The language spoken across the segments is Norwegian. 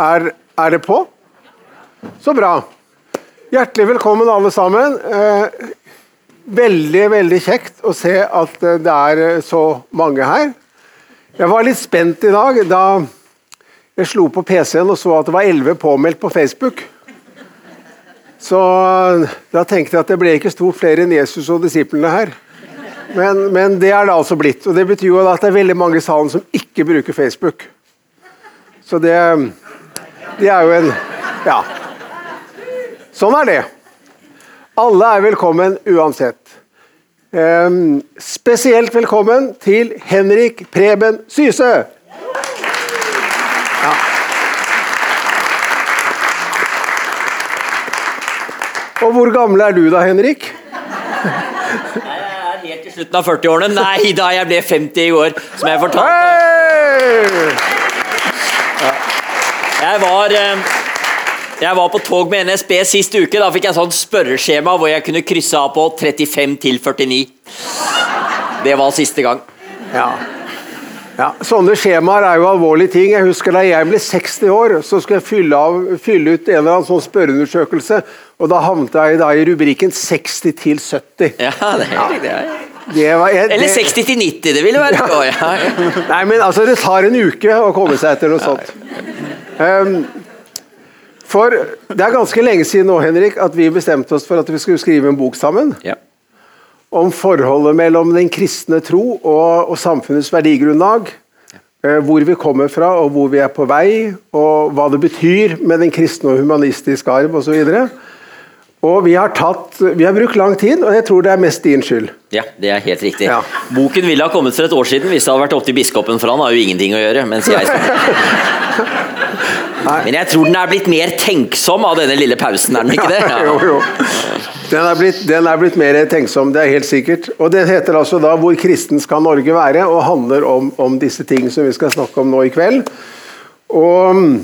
Er, er det på? Så bra. Hjertelig velkommen, alle sammen. Eh, veldig, veldig kjekt å se at eh, det er eh, så mange her. Jeg var litt spent i dag da jeg slo på PC-en og så at det var 11 påmeldt på Facebook. Så da tenkte jeg at det ble ikke stort flere enn Jesus og disiplene her. Men, men, det er det altså blitt. Og det betyr jo at det er veldig mange i salen som ikke bruker Facebook. Så det, det er jo en Ja. Sånn er det. Alle er velkommen uansett. Um, spesielt velkommen til Henrik Preben Syse. Ja. Og hvor gammel er du da, Henrik? Jeg er helt i slutten av 40-årene. Nei da, jeg ble 50 i år, som jeg fortalte. Hey! Jeg var eh, jeg var på tog med NSB sist uke. Da fikk jeg sånn spørreskjema hvor jeg kunne krysse av på 35 til 49. Det var siste gang. Ja. ja. Sånne skjemaer er jo alvorlige ting. Jeg husker Da jeg ble 60 år, så skulle jeg fylle, av, fylle ut en eller annen sånn spørreundersøkelse. Og da havnet jeg da i rubrikken 60 til 70. Ja, det er det. riktig. Det Var, jeg, Eller 60 til 90, det ville vært ja. ja. Nei, men altså, det tar en uke å komme seg etter noe sånt. Um, for det er ganske lenge siden nå, Henrik, at vi bestemte oss for at vi skulle skrive en bok sammen. Ja. Om forholdet mellom den kristne tro og, og samfunnets verdigrunnlag. Eh, hvor vi kommer fra og hvor vi er på vei, og hva det betyr med den kristne og humanistiske arv osv. Og vi har, tatt, vi har brukt lang tid, og jeg tror det er mest din skyld. Ja, det er helt riktig. Ja. Boken ville ha kommet for et år siden hvis det hadde vært opp til biskopen, for han har jo ingenting å gjøre. mens jeg Men jeg tror den er blitt mer tenksom av denne lille pausen, er den ikke det? Ja. jo, jo. Den er, blitt, den er, blitt, mer tenksom, det er helt sikkert. Og Den heter altså da 'Hvor kristen skal Norge være?' og handler om, om disse ting som vi skal snakke om nå i kveld. Og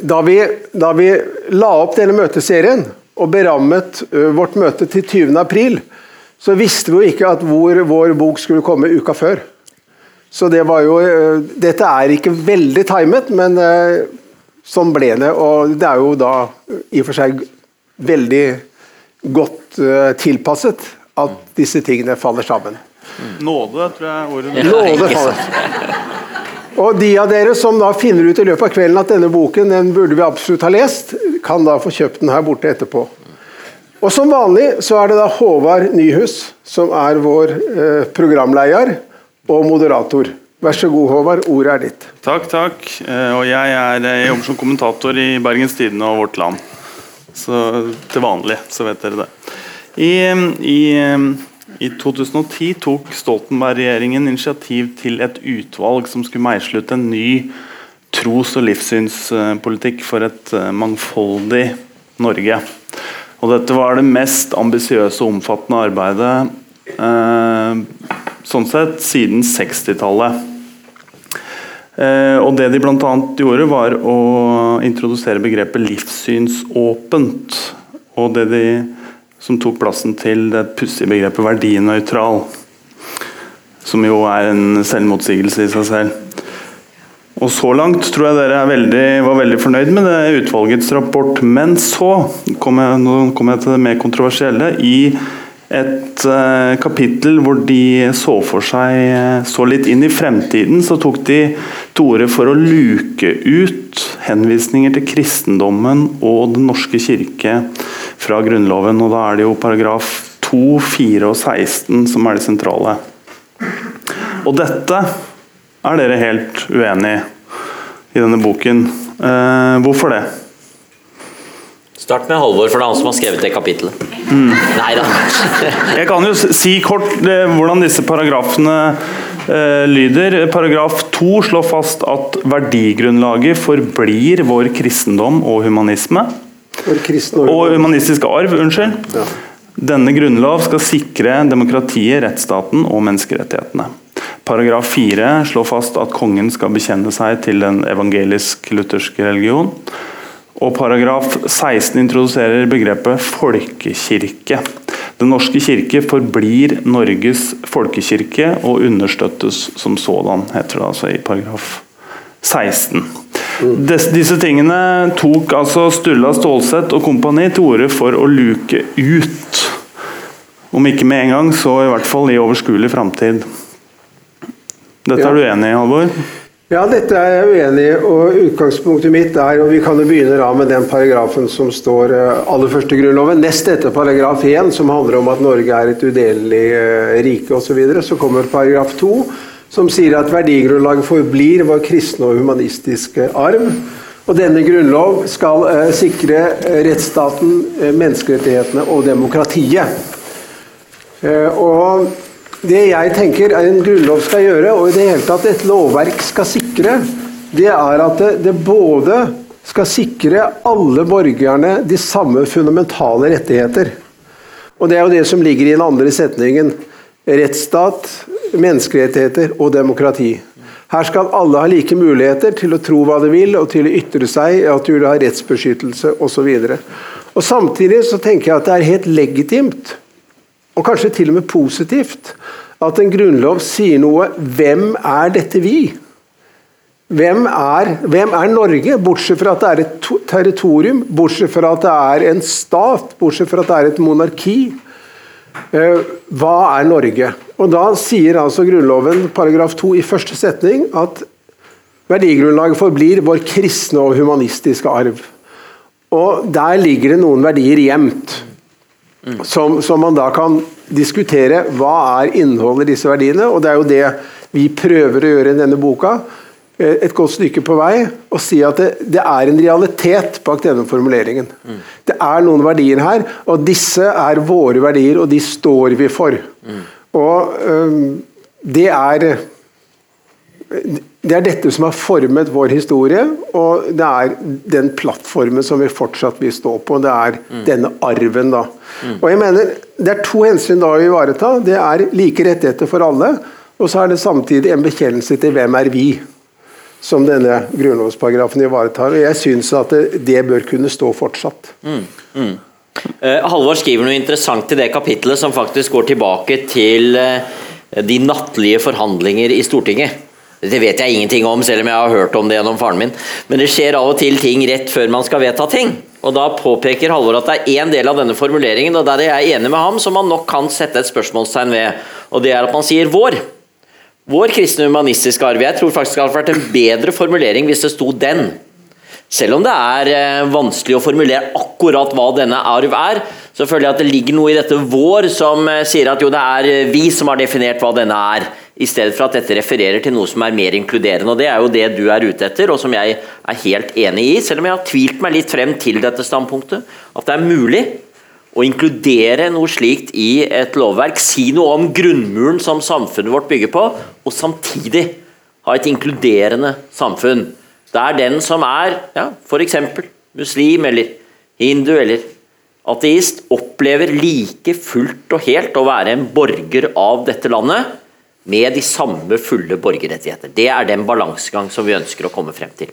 da vi, da vi la opp denne møteserien og berammet vårt møte til 20. april, så visste vi jo ikke at hvor vår bok skulle komme uka før. Så det var jo Dette er ikke veldig timet, men Sånn ble det, og det er jo da i og for seg veldig godt uh, tilpasset at disse tingene faller sammen. Nåde, tror jeg ordet Nåde faller. Og de av dere som da finner ut i løpet av kvelden at denne boken den burde vi absolutt ha lest, kan da få kjøpt den her borte etterpå. Og Som vanlig så er det da Håvard Nyhus som er vår eh, programleder og moderator. Vær så god, Håvard. Ordet er ditt. Takk, takk. Eh, og jeg, er, jeg jobber som kommentator i Bergens Tidende og Vårt Land. Så til vanlig, så vet dere det. I, i, i 2010 tok Stoltenberg-regjeringen initiativ til et utvalg som skulle meisle ut en ny tros- og livssynspolitikk for et eh, mangfoldig Norge. Og dette var det mest ambisiøse og omfattende arbeidet eh, sånn sett siden 60-tallet. Eh, og Det de bl.a. gjorde, var å introdusere begrepet livssynsåpent. Og det de som tok plassen til det pussige begrepet verdinøytral. Som jo er en selvmotsigelse i seg selv. Og Så langt tror jeg dere veldig, var veldig fornøyd med det utvalgets rapport. Men så kom jeg, kom jeg til det mer kontroversielle. I et uh, kapittel hvor de så for seg uh, så litt inn i fremtiden, så tok de til orde for å luke ut henvisninger til kristendommen og Den norske kirke fra Grunnloven. og Da er det jo paragraf 2, 4 og 16 som er det sentrale. Og dette er dere helt uenig i i denne boken. Uh, hvorfor det? Start med Halvor, for det er han som har skrevet det kapittelet. Mm. Nei da. Jeg kan jo si kort eh, hvordan disse paragrafene eh, lyder. Paragraf 2 slår fast at verdigrunnlaget forblir vår kristendom og humanisme. Og humanistisk arv, unnskyld. Ja. Denne grunnlov skal sikre demokratiet, rettsstaten og menneskerettighetene. Paragraf 4 slår fast at kongen skal bekjenne seg til den evangelisk-lutherske religion. Og paragraf 16 introduserer begrepet folkekirke. Den norske kirke forblir Norges folkekirke og understøttes som sådan, heter det altså i paragraf 16. Des, disse tingene tok altså Sturla Stålsett og kompani til orde for å luke ut. Om ikke med en gang, så i hvert fall i overskuelig framtid. Dette er du enig i, Halvor? Ja, dette er jeg uenig i, og utgangspunktet mitt er og Vi kan jo begynne da med den paragrafen som står eh, aller først i Grunnloven. Nest etter paragraf 1, som handler om at Norge er et udelelig eh, rike osv. Så, videre, så kommer paragraf 2, som sier at verdigrunnlaget forblir vår kristne og humanistiske arv. Og denne grunnlov skal eh, sikre rettsstaten, menneskerettighetene og demokratiet. Og det jeg tenker en grunnlov skal gjøre, og i det hele tatt et lovverk skal sikre, det er at det, det både skal sikre alle borgerne de samme fundamentale rettigheter. Og det er jo det som ligger i den andre setningen. Rettsstat, menneskerettigheter og demokrati. Her skal alle ha like muligheter til å tro hva de vil, og til å ytre seg, og til å ha rettsbeskyttelse osv. Og Samtidig så tenker jeg at det er helt legitimt og kanskje til og med positivt, at en grunnlov sier noe Hvem er dette vi? Hvem er, hvem er Norge, bortsett fra at det er et territorium, bortsett fra at det er en stat, bortsett fra at det er et monarki? Eh, hva er Norge? Og Da sier altså Grunnloven paragraf 2 i første setning at verdigrunnlaget forblir vår kristne og humanistiske arv. Og Der ligger det noen verdier gjemt. Som, som man da kan diskutere hva er innholdet i disse verdiene. Og det er jo det vi prøver å gjøre i denne boka. eh, Et godt stykke på vei. Og si at det, det er en realitet bak denne formuleringen. Det er noen verdier her, og disse er våre verdier, og de står vi for. Og øhm, det er det er dette som har formet vår historie, og det er den plattformen som vi fortsatt vil stå på. Det er denne arven, da. Og jeg mener, Det er to hensyn da å ivareta. Det er like rettigheter for alle, og så er det samtidig en bekjennelse til hvem er vi, som denne grunnlovsparagrafen ivaretar. Og jeg syns at det, det bør kunne stå fortsatt. Eh, Halvor skriver noe interessant i det kapitlet som faktisk går tilbake til uh, de nattlige forhandlinger i Stortinget. Det vet jeg ingenting om, selv om jeg har hørt om det gjennom faren min. Men det skjer av og til ting rett før man skal vedta ting. Og Da påpeker Halvor at det er én del av denne formuleringen, og der er jeg enig med ham, som man nok kan sette et spørsmålstegn ved. Og det er at man sier 'vår'. Vår kristne humanistiske arv. Jeg tror faktisk det hadde vært en bedre formulering hvis det sto 'den'. Selv om det er eh, vanskelig å formulere akkurat hva denne arv er, så føler jeg at det ligger noe i dette 'vår' som eh, sier at jo, det er eh, vi som har definert hva denne er, i stedet for at dette refererer til noe som er mer inkluderende. og Det er jo det du er ute etter, og som jeg er helt enig i, selv om jeg har tvilt meg litt frem til dette standpunktet. At det er mulig å inkludere noe slikt i et lovverk, si noe om grunnmuren som samfunnet vårt bygger på, og samtidig ha et inkluderende samfunn. Der den som er ja, f.eks. muslim eller hindu eller ateist, opplever like fullt og helt å være en borger av dette landet med de samme fulle borgerrettigheter. Det er den balansegang som vi ønsker å komme frem til.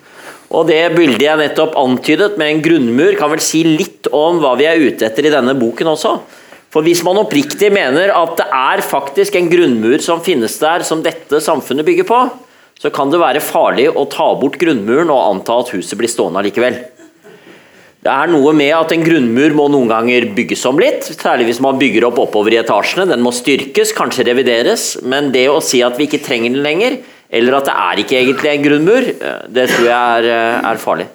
Og Det bildet jeg nettopp antydet med en grunnmur, kan vel si litt om hva vi er ute etter i denne boken også. For Hvis man oppriktig mener at det er faktisk en grunnmur som finnes der, som dette samfunnet bygger på, så kan det være farlig å ta bort grunnmuren og anta at huset blir stående allikevel. Det er noe med at en grunnmur må noen ganger bygges om litt, særlig hvis man bygger opp oppover i etasjene. Den må styrkes, kanskje revideres, men det å si at vi ikke trenger den lenger, eller at det er ikke egentlig en grunnmur, eh, det tror jeg er, eh, er farlig.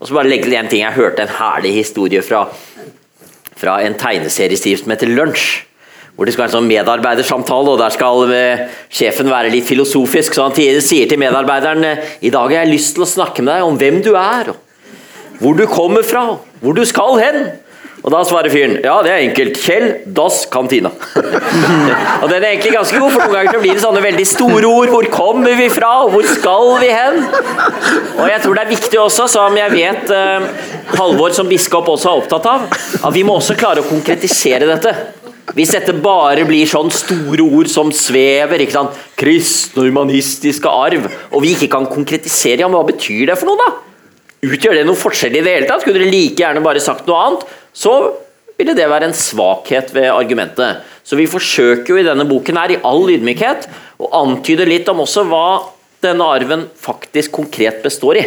Og så bare legge til en ting, Jeg hørte en herlig historie fra, fra en tegneseriestiv som heter Lunsj. Hvor det skal være en sånn medarbeidersamtale, og der skal eh, sjefen være litt filosofisk. Så han sier til medarbeideren i dag har jeg lyst til å snakke med deg om hvem du er. og hvor du kommer fra, hvor du skal hen. Og da svarer fyren ja, det er enkelt. Kjell Dass Kantina. og den er egentlig ganske god, for noen ganger blir det sånne veldig store ord. Hvor kommer vi fra, hvor skal vi hen? Og jeg tror det er viktig også, som jeg vet eh, Halvor som biskop også er opptatt av, at vi må også klare å konkretisere dette. Hvis dette bare blir sånn store ord som svever, ikke sant? kristen og humanistiske arv, og vi ikke kan konkretisere, ja, men hva betyr det for noe, da? Utgjør det noe forskjell i det hele tatt? Skulle dere like gjerne bare sagt noe annet? Så ville det være en svakhet ved argumentet. Så vi forsøker jo i denne boken her, i all ydmykhet, å antyde litt om også hva denne arven faktisk konkret består i.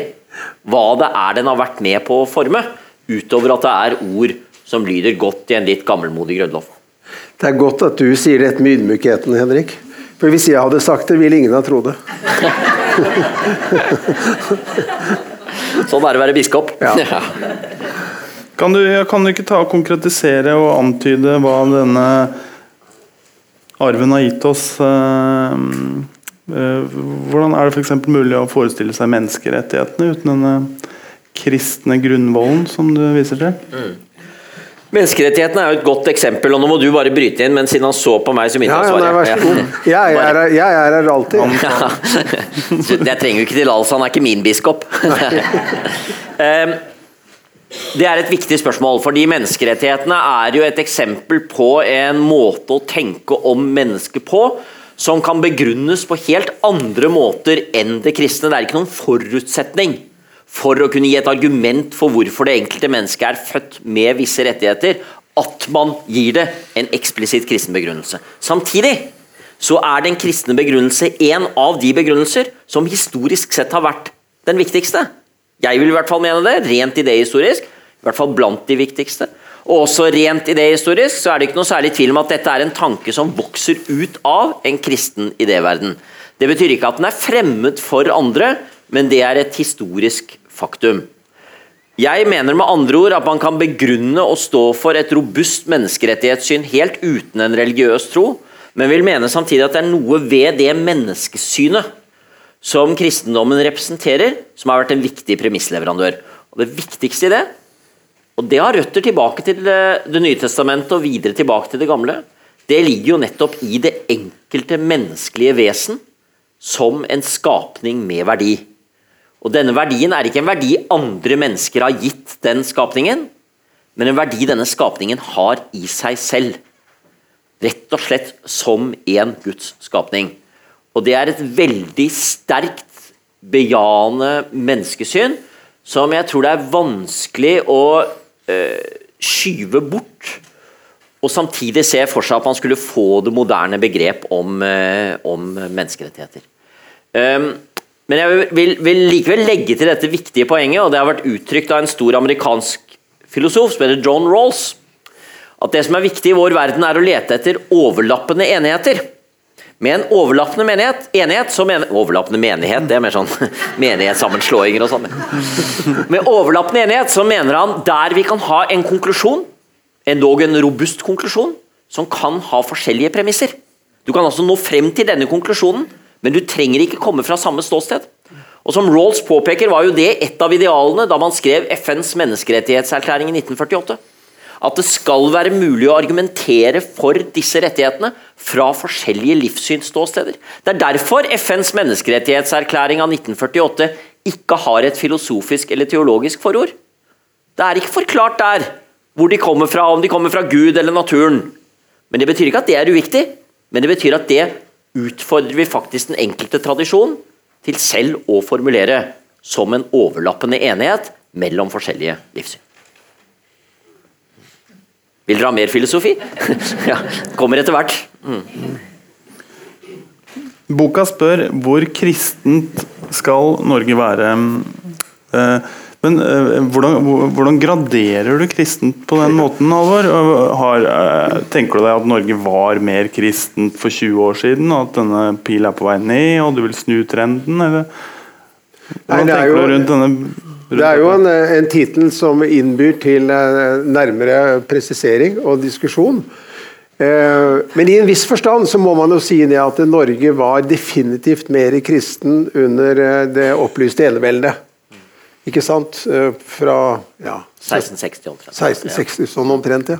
hva det er den har vært med på å forme, utover at det er ord som lyder godt i en litt gammelmodig grunnlov. Det er godt at du sier dette med ydmykheten, Henrik. For hvis jeg hadde sagt det, ville ingen ha trodd det. sånn er det å være biskop. Ja. Kan du, kan du ikke ta og konkretisere og antyde hva denne arven har gitt oss? eh, eh, hvordan er det f.eks. mulig å forestille seg menneskerettighetene uten denne kristne grunnvollen som du viser til? Menneskerettighetene er jo et godt eksempel, og nå må du bare bryte inn, men siden han så på meg, så begynte han å svare. ja, nei. Jeg er, her- jeg er her alltid. Ja. Så Jeg trenger jo ikke tillatelse, han er ikke min biskop. Det er et viktig spørsmål, fordi menneskerettighetene er jo et eksempel på en måte å tenke om mennesket på som kan begrunnes på helt andre måter enn det kristne. Det er ikke noen forutsetning for å kunne gi et argument for hvorfor det enkelte mennesket er født med visse rettigheter, at man gir det en eksplisitt kristen begrunnelse. Samtidig så er den kristne begrunnelse en av de begrunnelser som historisk sett har vært den viktigste. Jeg vil i hvert fall mene det, rent idéhistorisk. I hvert fall blant de viktigste. Og også rent idéhistorisk så er det ikke noe særlig tvil om at dette er en tanke som vokser ut av en kristen idéverden. Det betyr ikke at den er fremmed for andre, men det er et historisk faktum. Jeg mener med andre ord at man kan begrunne og stå for et robust menneskerettighetssyn helt uten en religiøs tro, men vil mene samtidig at det er noe ved det menneskesynet som kristendommen representerer, som har vært en viktig premissleverandør. Og Det viktigste i det, og det har røtter tilbake til eh, Det nye testamentet og videre tilbake til det gamle, det ligger jo nettopp i det enkelte menneskelige vesen som en skapning med verdi. Og denne verdien er ikke en verdi andre mennesker har gitt den skapningen, men en verdi denne skapningen har i seg selv. Rett og slett som en Guds skapning. Og det er et veldig sterkt bejaende menneskesyn som jeg tror det er vanskelig å øh, skyve bort. Og samtidig se for seg at man skulle få det moderne begrep om, øh, om menneskerettigheter. Um, men jeg vil, vil likevel legge til dette viktige poenget, og det har vært uttrykt av en stor amerikansk filosof som heter John Rawls, at det som er viktig i vår verden, er å lete etter overlappende enigheter. Med en overlappende menighet, enighet, så mener Overlappende menighet, det er mer sånn menighetssammenslåinger og sånn. Med overlappende enighet så mener han der vi kan ha en konklusjon, endog en robust konklusjon, som kan ha forskjellige premisser. Du kan altså nå frem til denne konklusjonen, men du trenger ikke komme fra samme ståsted. Og Som Rawls påpeker, var jo det et av idealene da man skrev FNs menneskerettighetserklæring i 1948. At det skal være mulig å argumentere for disse rettighetene fra forskjellige livssynsståsteder. Det er derfor FNs menneskerettighetserklæring av 1948 ikke har et filosofisk eller teologisk forord. Det er ikke forklart der hvor de kommer fra, om de kommer fra Gud eller naturen. Men Det betyr ikke at det er uviktig, men det betyr at det utfordrer vi faktisk den enkelte tradisjon til selv å formulere som en overlappende enighet mellom forskjellige livssyn. Vil dere ha mer filosofi? ja, kommer etter hvert. Mm. Boka spør hvor kristent skal Norge være. Eh, Men eh, hvordan, hvordan graderer du kristent på den måten, Alvor? Har, eh, tenker du deg at Norge var mer kristent for 20 år siden, og at denne pilen er på vei ned, og du vil snu trenden? Eller? Hvordan det er tenker jo- du rundt denne rundt Det er jo en, en tittel som innbyr til eh, nærmere presisering og diskusjon. Eh, Men i en viss forstand så må man jo si det at Norge var definitivt mer kristen under eh, det opplyste eneveldet. Ikke sant? Eh, Fra ja, 1660 omtrent. 1660, sånn omtrent, ja.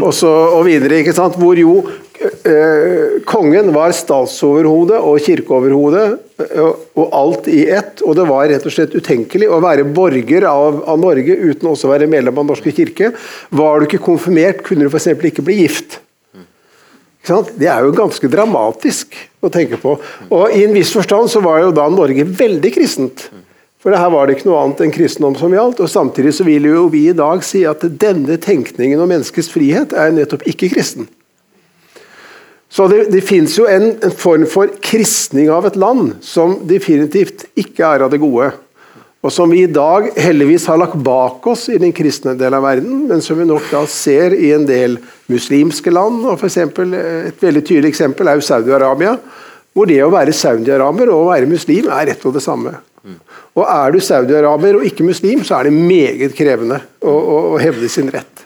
Og, så, og videre, ikke sant? hvor jo eh, kongen var statsoverhode og kirkeoverhode, og, og alt i ett. Og det var rett og slett utenkelig å være borger av, av Norge uten også å være medlem av Den norske kirke. Var du ikke konfirmert, kunne du f.eks. ikke bli gift. Det er jo ganske dramatisk å tenke på. Og I en viss forstand så var jo da Norge veldig kristent. For her var det ikke noe annet enn kristendom som gjaldt. og Samtidig så vil jo vi i dag si at denne tenkningen om menneskets frihet er nettopp ikke kristen. Så det, det fins jo en, en form for kristning av et land som definitivt ikke er av det gode. og som vi i dag heldigvis har lagt bak oss i den kristne delen av verden, men som vi nok da ser i en del muslimske land. og for eksempel, Et veldig tydelig eksempel er jo Saudi-Arabia, hvor det å være saudiaraber og å være muslim er rett og det samme. Og Er du saudiaraber og ikke muslim, så er det meget krevende å, å, å hevde sin rett.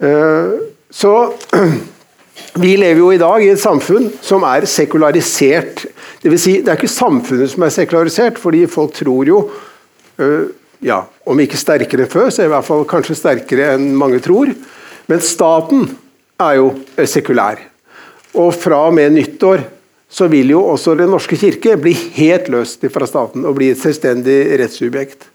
Uh, så vi lever jo i dag i et samfunn som er sekularisert. Det, vil si, det er ikke samfunnet som er sekularisert, fordi folk tror jo uh, ja, Om ikke sterkere enn før, så er det i hvert fall kanskje sterkere enn mange tror. Men staten er jo sekulær. Og fra og med nyttår så vil jo også Den norske kirke bli helt løst fra staten og bli et selvstendig rettssubjekt.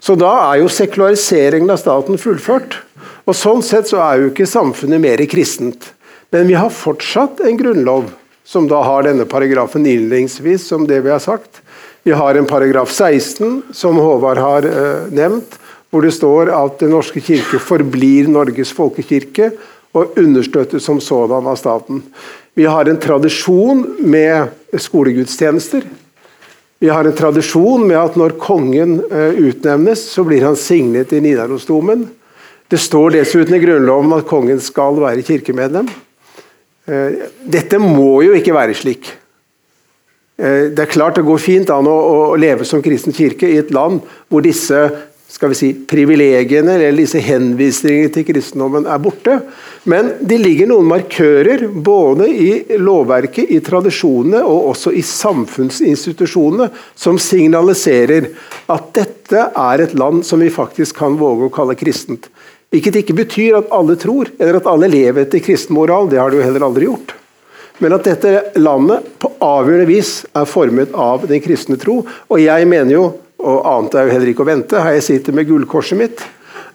Så da er jo sekulariseringen av staten fullført. Og Sånn sett så er jo ikke samfunnet mer kristent. Men vi har fortsatt en grunnlov som da har denne paragrafen innledningsvis, som det vi har sagt. Vi har en paragraf 16, som Håvard har uh, nevnt, hvor det står at Den norske kirke forblir Norges folkekirke og understøttes som sådan av staten. Vi har en tradisjon med skolegudstjenester. Vi har en tradisjon med at når kongen eh, utnevnes, så blir han signet i Nidarosdomen. Det står dessuten i Grunnloven at kongen skal være kirkemedlem. Eh, dette må jo ikke være slik. Eh, det er klart det går fint an å leve som kristen kirke i et land hvor disse skal vi si, privilegiene eller disse henvisningene til kristendommen er borte. Men det ligger noen markører både i lovverket, i tradisjonene og også i samfunnsinstitusjonene som signaliserer at dette er et land som vi faktisk kan våge å kalle kristent. Hvilket ikke betyr at alle tror, eller at alle lever etter kristen moral. Det har de jo heller aldri gjort. Men at dette landet på avgjørende vis er formet av den kristne tro. Og jeg mener jo og annet er jo heller ikke å vente, har jeg sittet med gullkorset mitt,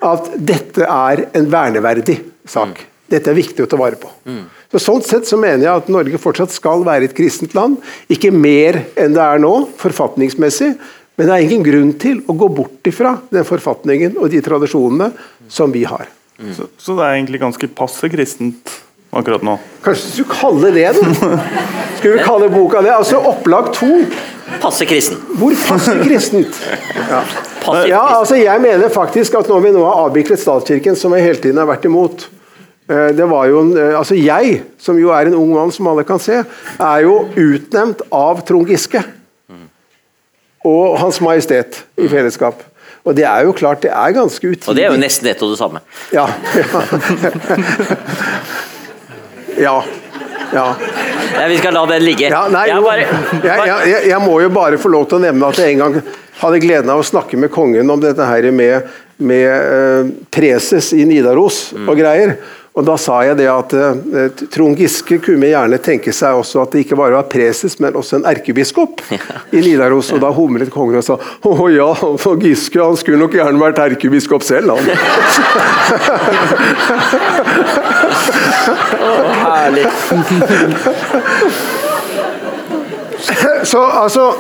at dette er en verneverdig sak. Dette er viktig å ta vare på. Mm. Så Sånn sett så mener jeg at Norge fortsatt skal være et kristent land. Ikke mer enn det er nå, forfatningsmessig, men det er ingen grunn til å gå bort ifra den forfatningen og de tradisjonene som vi har. Mm. Så, så, det er egentlig ganske passe kristent akkurat nå? Kanskje du skulle kalle det det? Skulle vi kalle boka det? Altså Opplag to Passe kristen. Hvor passe kristent? Ja. ja. altså jeg mener faktisk at når vi nå har avviklet statskirken, som jeg hele tiden har vært imot eh, det var jo eh, altså Jeg, som jo er en ung mann som alle kan se, er jo utnevnt av Trond Giske. Og Hans Majestet i fellesskap. Og det er jo klart, det er ganske utidig. Og det er jo nesten ett og det samme. Ja. ja. ja. Nei, vi skal la den ligge. Ja, nei, jeg, bare, bare... Jeg, jeg, jeg, må jo bare få lov til å nevne at jeg en gang hadde gleden av å snakke med kongen om dette her med, med uh, preses i Nidaros mm. og greier. Og Da sa jeg det at eh, Trond Giske kunne gjerne tenke seg også at det ikke bare var preses, men også en erkebiskop ja. i Nidaros. Og Da humlet kongen og sa å ja, for Giske han skulle nok gjerne vært erkebiskop selv, han. oh, herlig. Så altså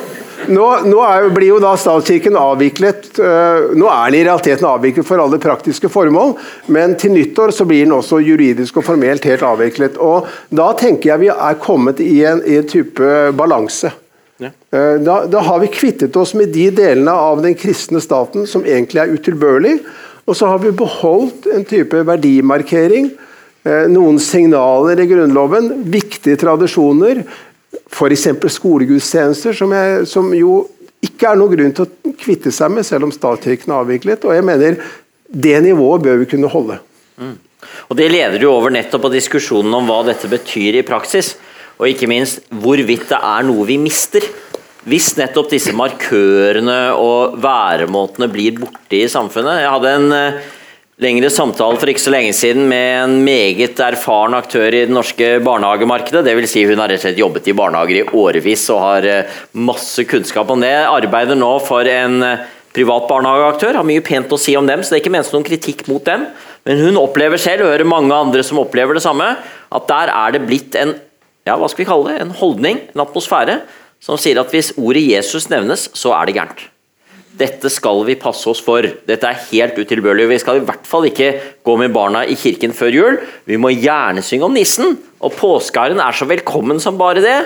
nå, nå er, blir jo da statskirken avviklet. Uh, nå er den i realiteten avviklet for alle praktiske formål, men til nyttår så blir den også juridisk og formelt helt avviklet. og Da tenker jeg vi er kommet i en, i en type balanse. Ja. Uh, da, da, har vi kvittet oss med de delene av den kristne staten som egentlig er utilbørlig, og så har vi beholdt en type verdimarkering Eh, noen signaler i Grunnloven, viktige tradisjoner, f.eks. skolegudstjenester, som, jeg, som, jo ikke er noen grunn til å kvitte seg med, selv om statskirken er avviklet. og jeg mener Det nivået bør vi kunne holde. Mm. Og Det leder jo over nettopp på diskusjonen om hva dette betyr i praksis. Og ikke minst hvorvidt det er noe vi mister. Hvis nettopp disse markørene og væremåtene blir borte i samfunnet. Jeg hadde en eh, lengre samtale for ikke så lenge siden med en meget erfaren aktør i det norske barnehagemarkedet. Dvs. Si hun har rett og slett jobbet i barnehager i årevis og har eh, masse kunnskap om det. Arbeider nå for en eh, privat barnehageaktør, har mye pent å si om dem, så det er ikke ment noen kritikk mot dem. Men hun opplever selv, og hører mange andre som opplever det samme, at der er det blitt en ja, hva skal vi kalle det, en holdning, en atmosfære, som sier at hvis ordet Jesus nevnes, så er det gærent. Dette skal vi passe oss for. Dette er helt utilbørlig. Vi skal i hvert fall ikke gå med barna i kirken før jul. Vi må gjerne synge om nissen, og påskeharen er så velkommen som bare det.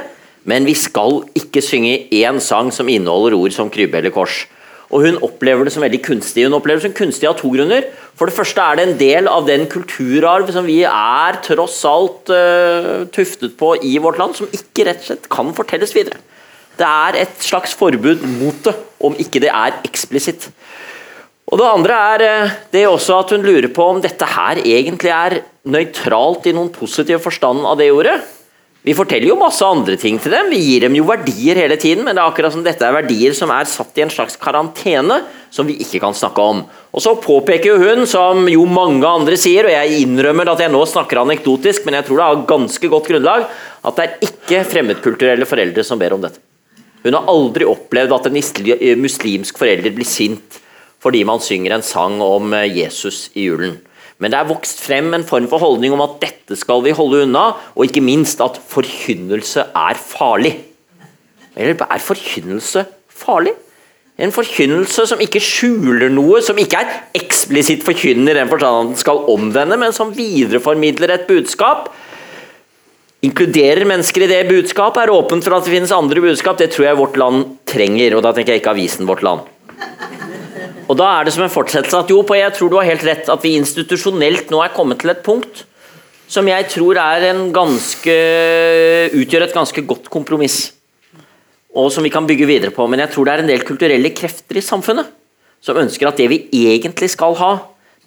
Men vi skal ikke synge én sang som inneholder ord som krybbe eller kors. og hun opplever det som veldig kunstig. Hun opplever det som kunstig av to grunner. For det første er det en del av den kulturarv som vi er tross alt uh, tuftet på i vårt land, som ikke rett og slett kan fortelles videre. Det er et slags forbud mot det, om ikke det er eksplisitt. Og Det andre er uh, det også at hun lurer på om dette her egentlig er nøytralt i noen positiv forstand av det ordet. Vi forteller jo masse andre ting til dem, vi gir dem jo verdier hele tiden, men det er akkurat som dette er verdier som er satt i en slags karantene, som vi ikke kan snakke om. Og Så påpeker jo hun, som jo mange andre sier, og jeg innrømmer at jeg nå snakker anekdotisk, men jeg tror det har ganske godt grunnlag, at det er ikke fremmedkulturelle foreldre som ber om dette. Hun har aldri opplevd at en muslimsk forelder blir sint fordi man synger en sang om Jesus i julen. Men det er vokst frem en form for holdning om at dette skal vi holde unna, og ikke minst at forkynnelse er farlig. Eller er forkynnelse farlig? En forkynnelse som ikke skjuler noe, som ikke er eksplisitt forkynner den forstand at den skal omvende, men som videreformidler et budskap. Inkluderer mennesker i det budskapet, er åpent for at det finnes andre budskap. Det tror jeg vårt land trenger, og da tenker jeg ikke avisen Vårt Land. Og da er det som en fortsettelse at jo, på jeg tror du har helt rett, at vi institusjonelt nå er kommet til et punkt som jeg tror ganske utgjør et ganske godt kompromiss. Og som vi kan bygge videre på. Men jeg tror det er en del kulturelle krefter i samfunnet som ønsker at det vi egentlig skal ha,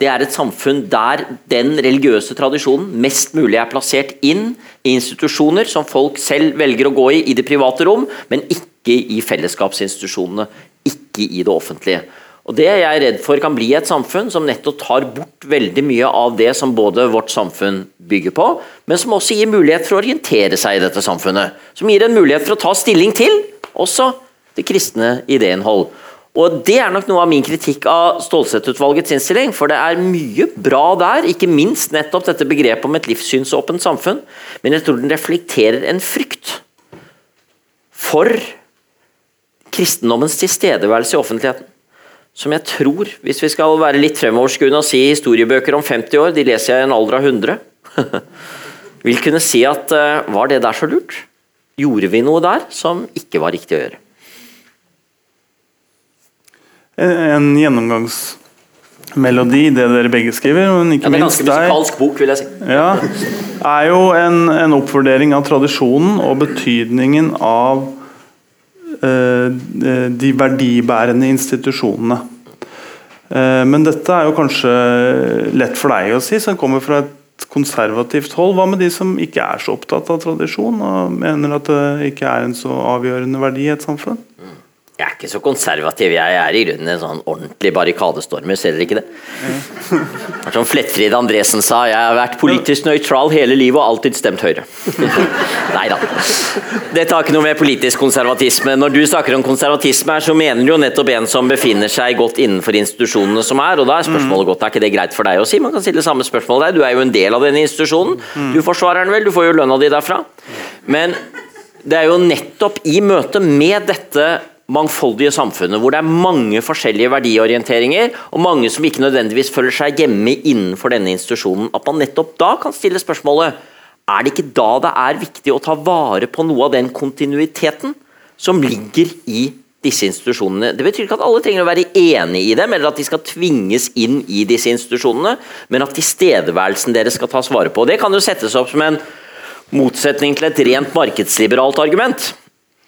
det er et samfunn der den religiøse tradisjonen mest mulig er plassert inn i institusjoner som folk selv velger å gå i i det private rom, men ikke i fellesskapsinstitusjonene, ikke i det offentlige. Og Det jeg er redd for kan bli et samfunn som nettopp tar bort veldig mye av det som både vårt samfunn bygger på, men som også gir mulighet for å orientere seg i dette samfunnet. Som gir en mulighet for å ta stilling til også det kristne idéinnhold. Og Det er nok noe av min kritikk av Stålsett-utvalgets innstilling. For det er mye bra der, ikke minst nettopp dette begrepet om et livssynsåpent samfunn. Men jeg tror den reflekterer en frykt for kristendommens tilstedeværelse i offentligheten som jeg tror, hvis vi skal være litt fremoverskuende og si historiebøker om 50 år, de leser jeg i en alder av 100, vil kunne si at uh, var det der så lurt? Gjorde vi noe der som ikke var riktig å gjøre? En, en gjennomgangsmelodi, det dere begge skriver, men ikke ja. Det er ganske musikalsk bok, vil jeg si. Ja, er jo en, en oppvurdering av tradisjonen og betydningen av Eh, de verdibærende institusjonene. Eh, men dette er jo kanskje lett for deg å si, som kommer fra et konservativt hold. Hva med de som ikke er så opptatt av tradisjon, og mener at det ikke er en så avgjørende verdi i et samfunn? Jeg er ikke så konservativ. Jeg er i grunnen en sånn ordentlig barrikadestormer, ser dere ikke det? Mm. Som Flettfrid Andresen sa, jeg har vært politisk nøytral hele livet og alltid stemt Høyre. Nei da. Dette har ikke noe med politisk konservatisme Når du snakker om konservatisme her, så mener du jo nettopp en som befinner seg godt innenfor institusjonene som er, og da er spørsmålet godt, er ikke det greit for deg å si? Man kan stille samme spørsmål der. Du er jo en del av denne institusjonen. Du forsvarer den vel, du får jo lønna di derfra. Men det er jo nettopp i møte med dette mangfoldige samfunnet, hvor det er mange forskjellige verdiorienteringer, og mange som ikke nødvendigvis føler seg hjemme innenfor denne institusjonen, at man nettopp da kan stille spørsmålet er det ikke da det er viktig å ta vare på noe av den kontinuiteten som ligger i disse institusjonene. Det betyr ikke at alle trenger å være enig i dem, eller at de skal tvinges inn i disse institusjonene, men at tilstedeværelsen deres skal tas vare på. Det kan jo settes opp som en motsetning til et rent markedsliberalt argument.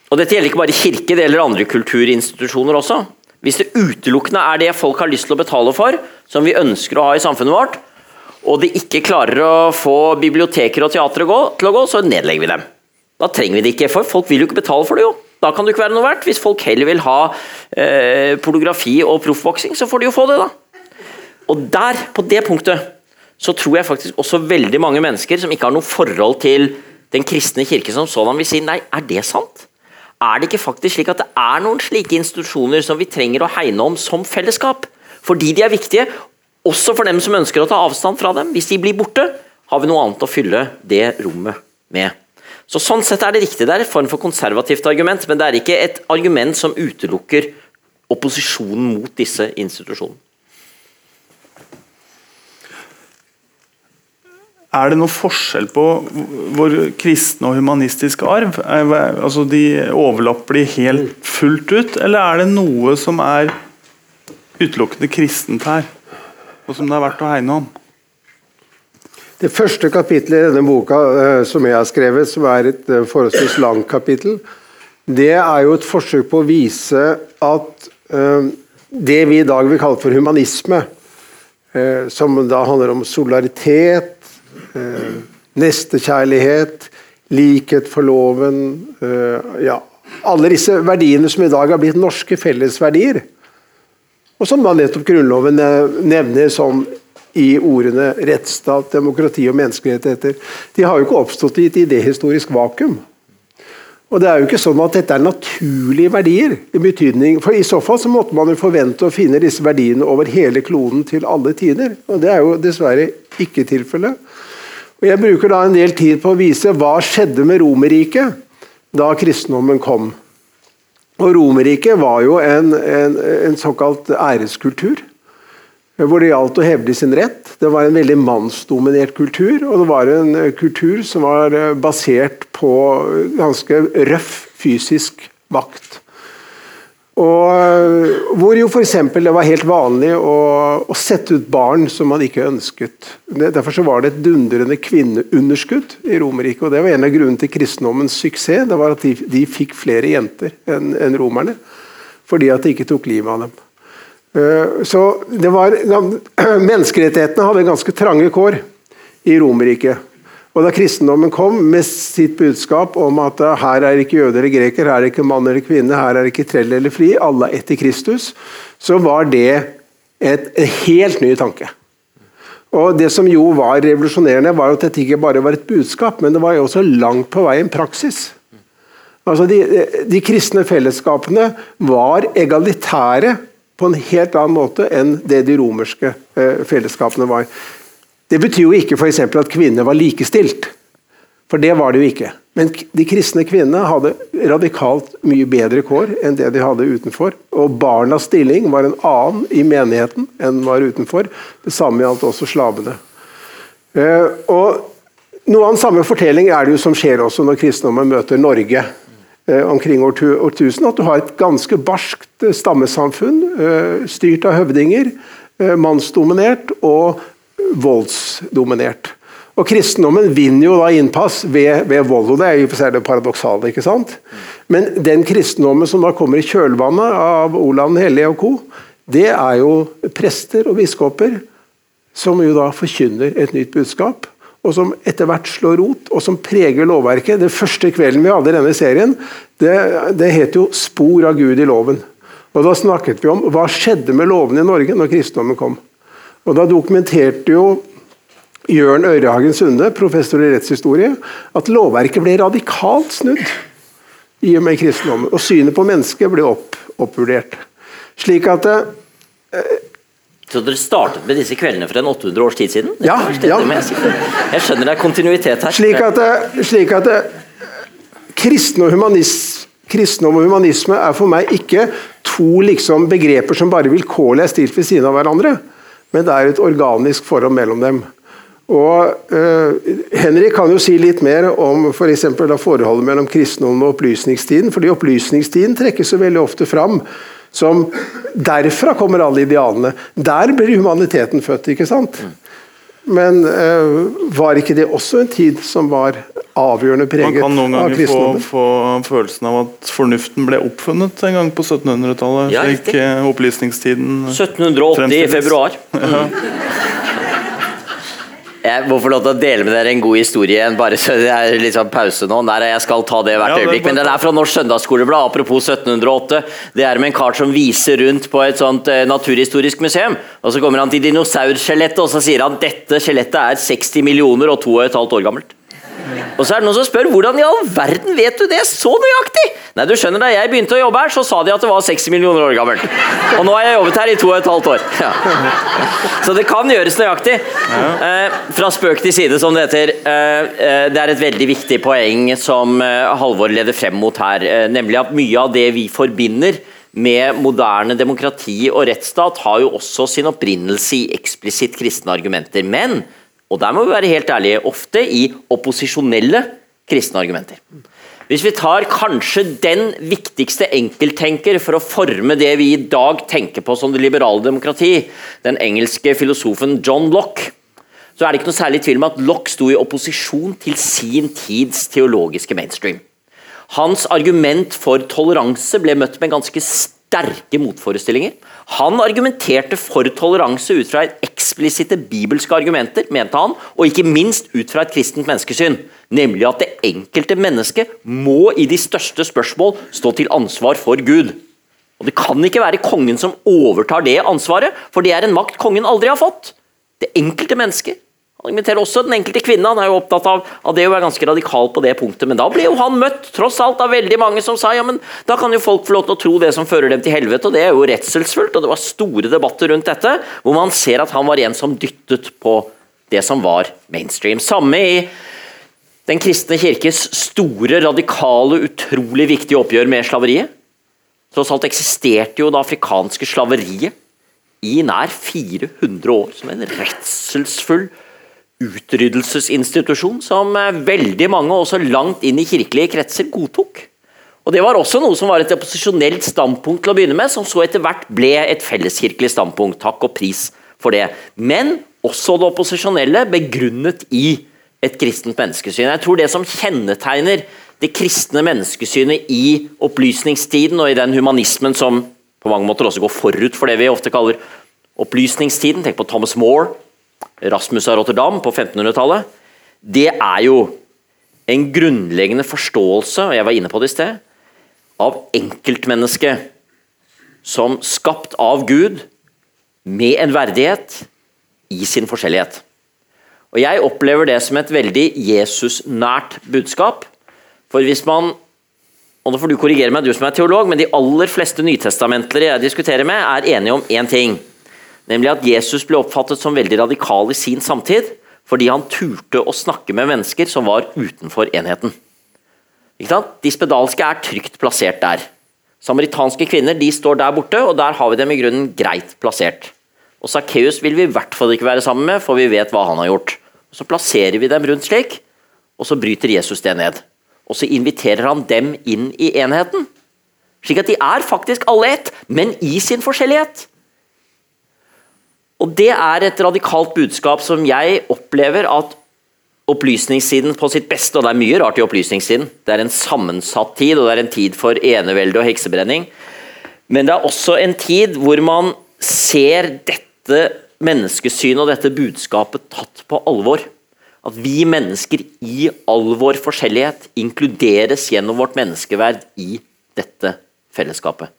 Og Dette gjelder ikke bare kirke, det gjelder andre kulturinstitusjoner også. Hvis det utelukkende er det folk har lyst til å betale for, som vi ønsker å ha i samfunnet vårt, og de ikke klarer å få biblioteker og teatre til å gå, så nedlegger vi dem. Da trenger vi det ikke, for folk vil jo ikke betale for det. jo. Da kan det ikke være noe verdt. Hvis folk heller vil ha eh, pornografi og proffboksing, så får de jo få det, da. Og der, på det punktet, så tror jeg faktisk også veldig mange mennesker som ikke har noe forhold til den kristne kirke som sådan, vil si nei, er det sant? Er det ikke faktisk slik at det er noen slike institusjoner som vi trenger å hegne om som fellesskap? Fordi de er viktige, også for dem som ønsker å ta avstand fra dem. Hvis de blir borte, har vi noe annet å fylle det rommet med. Så Sånn sett er det riktig. Det er en form for konservativt argument, men det er ikke et argument som utelukker opposisjonen mot disse institusjonene. Er det noe forskjell på vår kristne og humanistiske arv? Altså de Overlapper de helt fullt ut, eller er det noe som er utelukkende kristent her, og som det er verdt å hegne om? Det første kapittelet i denne boka eh, som jeg har skrevet, som er et eh, forholdsvis langt kapittel, det er jo et forsøk på å vise at eh, det vi i dag vil kalle for humanisme, som da handler om solidaritet, eh, nestekjærlighet, likhet for loven eh, ja, Alle disse verdiene som i dag har blitt norske fellesverdier, og som da nettopp Grunnloven nevner som i ordene rettsstat, demokrati og menneskerettigheter. De har jo ikke oppstått i et idéhistorisk vakuum. Og det er jo ikke sånn at dette er naturlige verdier. i betydning, for I så fall så måtte man jo forvente å finne disse verdiene over hele kloden til alle tider. og Det er jo dessverre ikke tilfellet. Og Jeg bruker da en del tid på å vise hva skjedde med Romerriket da kristendommen kom. Og Romerriket var jo en, en, en såkalt æreskultur hvor det gjaldt å hevde sin rett. Det var en veldig mannsdominert kultur, og det var en eh, kultur som var eh, basert på ganske røff fysisk makt. Og eh, hvor jo f.eks. det var helt vanlig å, å, sette ut barn som man ikke ønsket. Derfor så var det et dundrende kvinneunderskudd i Romerriket. og Det var en av grunnene til kristendommens suksess. det var At de, de fikk flere jenter enn en romerne. Fordi at de ikke tok livet av dem. Eh, så det var, Menneskerettighetene hadde ganske trange kår i Romerriket. Og Da kristendommen kom med sitt budskap om at eh, her er ikke jøder eller greker, her er ikke mann eller kvinne, her er ikke trell eller fri, alle er etter Kristus, så var det et, en helt ny tanke. Og Det som jo var revolusjonerende, var at dette ikke bare var et budskap, men det var jo også langt på vei en praksis. Altså de, de kristne fellesskapene var egalitære på en helt annen måte enn det de romerske eh, fellesskapene var. Det betyr jo ikke for at kvinner var likestilt, for det var det jo ikke. Men de kristne kvinnene hadde radikalt mye bedre kår enn det de hadde utenfor. Og barnas stilling var en annen i menigheten enn var utenfor. Det samme gjaldt også slavene. Eh, og Noe av den samme fortelling er det jo som skjer også når kristendommen møter Norge. Eh, omkring årtusen, at du har et ganske barskt eh, stammesamfunn eh, styrt av høvdinger, mannsdominert og voldsdominert. Og Kristendommen vinner jo da innpass ved, ved vold, og det er jo for seg det paradoksale. ikke sant? Men den kristendommen som da kommer i kjølvannet av Olav den hellige og co., det er jo prester og biskoper som jo da forkynner et nytt budskap og som etter hvert slår rot, og som preger lovverket. Den første kvelden vi hadde i denne serien, det, det het jo 'Spor av Gud i loven'. Og Da snakket vi om hva skjedde med lovene i Norge når kristendommen kom. Og Da dokumenterte jo Jørn Øyrehagen Sunde, professor i rettshistorie, at lovverket ble radikalt snudd i og med kristendommen. Og synet på mennesket ble opp, oppvurdert. Slik at eh, så dere startet med disse kveldene for en 800 års tid siden? Ja, ja. Jeg skjønner det er kontinuitet her. Slik at, slik at kristen og kristendom og humanisme er for meg ikke to liksom begreper som bare vilkårlig er stilt ved siden av hverandre, men det er et organisk forhold mellom dem. Og uh, Henrik kan jo si litt mer om for da forholdet mellom kristendommen og opplysningstiden. fordi Opplysningstiden trekkes så veldig ofte fram som Derfra kommer alle idealene. Der blir humaniteten født, ikke sant? Men uh, var ikke det også en tid som var avgjørende preget av kristendommen? Man kan noen ganger få, få, følelsen av at fornuften ble oppfunnet en gang på 1700-tallet. Ja, slik uh, opplysningstiden 1780 i februar. Ja. Jeg må få lov til å dele med dere en god historie. Bare så det er litt sånn pause nå. Nei, jeg skal ta det hvert ja, øyeblikk. Men den er fra Norsk Søndagsskoleblad, apropos 1708. Det er med en kar som viser rundt på et sånt eh, naturhistorisk museum. Og Så kommer han til dinosaurskjelettet, og så sier han dette skjelettet er 60 millioner og 2,5 år gammelt. Og så er det noen som spør hvordan i all verden vet du det så nøyaktig? Nei, du skjønner Da jeg begynte å jobbe her, så sa de at det var 60 millioner år gammelt. Og nå har jeg jobbet her i to og et halvt år. Ja. Så det kan gjøres nøyaktig. Eh, fra spøk til side, som det heter. Eh, eh, det er et veldig viktig poeng som eh, Halvor leder frem mot her, eh, nemlig at mye av det vi forbinder med moderne demokrati og rettsstat, har jo også sin opprinnelse i eksplisitt kristne argumenter. Men og der må vi være helt ærlige, ofte i opposisjonelle kristne argumenter. Hvis vi tar kanskje den viktigste enkelttenker for å forme det vi i dag tenker på som det liberale demokrati, den engelske filosofen John Locke, så er det ikke noe særlig tvil om at Locke sto i opposisjon til sin tids teologiske mainstream. Hans argument for toleranse ble møtt med ganske sterke motforestillinger. Han argumenterte for toleranse ut fra eksplisitte bibelske argumenter, mente han, og ikke minst ut fra et kristent menneskesyn, nemlig at det enkelte mennesket må i de største spørsmål stå til ansvar for Gud. Og Det kan ikke være kongen som overtar det ansvaret, for det er en makt kongen aldri har fått. Det enkelte mennesket han inviterer også den enkelte kvinne. Han er jo opptatt av, av det å være ganske radikal på det punktet. Men da ble jo han møtt tross alt av veldig mange som sa ja, men da kan jo folk få lov til å tro det som fører dem til helvete. Og det er jo redselsfullt. Og det var store debatter rundt dette, hvor man ser at han var en som dyttet på det som var mainstream. Samme i Den kristne kirkes store, radikale, utrolig viktige oppgjør med slaveriet. Tross alt eksisterte jo det afrikanske slaveriet i nær 400 år som en redselsfull utryddelsesinstitusjon som eh, veldig mange, også langt inn i kirkelige kretser, godtok. Og Det var også noe som var et opposisjonelt standpunkt til å begynne med, som så etter hvert ble et felleskirkelig standpunkt. Takk og pris for det. Men også det opposisjonelle begrunnet i et kristent menneskesyn. Jeg tror det som kjennetegner det kristne menneskesynet i opplysningstiden og i den humanismen som på mange måter også går forut for det vi ofte kaller opplysningstiden. Tenk på Thomas More, Rasmus av Rotterdam på 1500-tallet, det er jo en grunnleggende forståelse, og jeg var inne på det i sted, av enkeltmennesket som skapt av Gud med en verdighet i sin forskjellighet. Og Jeg opplever det som et veldig Jesus-nært budskap. For hvis man og nå får du korrigere meg, du som er teolog, men de aller fleste nytestamentlere jeg diskuterer med, er enige om én ting. Nemlig at Jesus ble oppfattet som veldig radikal i sin samtid, fordi han turte å snakke med mennesker som var utenfor enheten. De spedalske er trygt plassert der. Samaritanske kvinner de står der borte, og der har vi dem i grunnen greit plassert. Og Sakkeus vil vi i hvert fall ikke være sammen med, for vi vet hva han har gjort. Så plasserer vi dem rundt slik, og så bryter Jesus det ned. Og så inviterer han dem inn i enheten. Slik at de er faktisk alle ett, men i sin forskjellighet. Og Det er et radikalt budskap som jeg opplever at opplysningssiden på sitt beste, og det er mye rart i opplysningssiden. Det er en sammensatt tid, og det er en tid for enevelde og heksebrenning. Men det er også en tid hvor man ser dette menneskesynet og dette budskapet tatt på alvor. At vi mennesker i all vår forskjellighet inkluderes gjennom vårt menneskeverd i dette fellesskapet.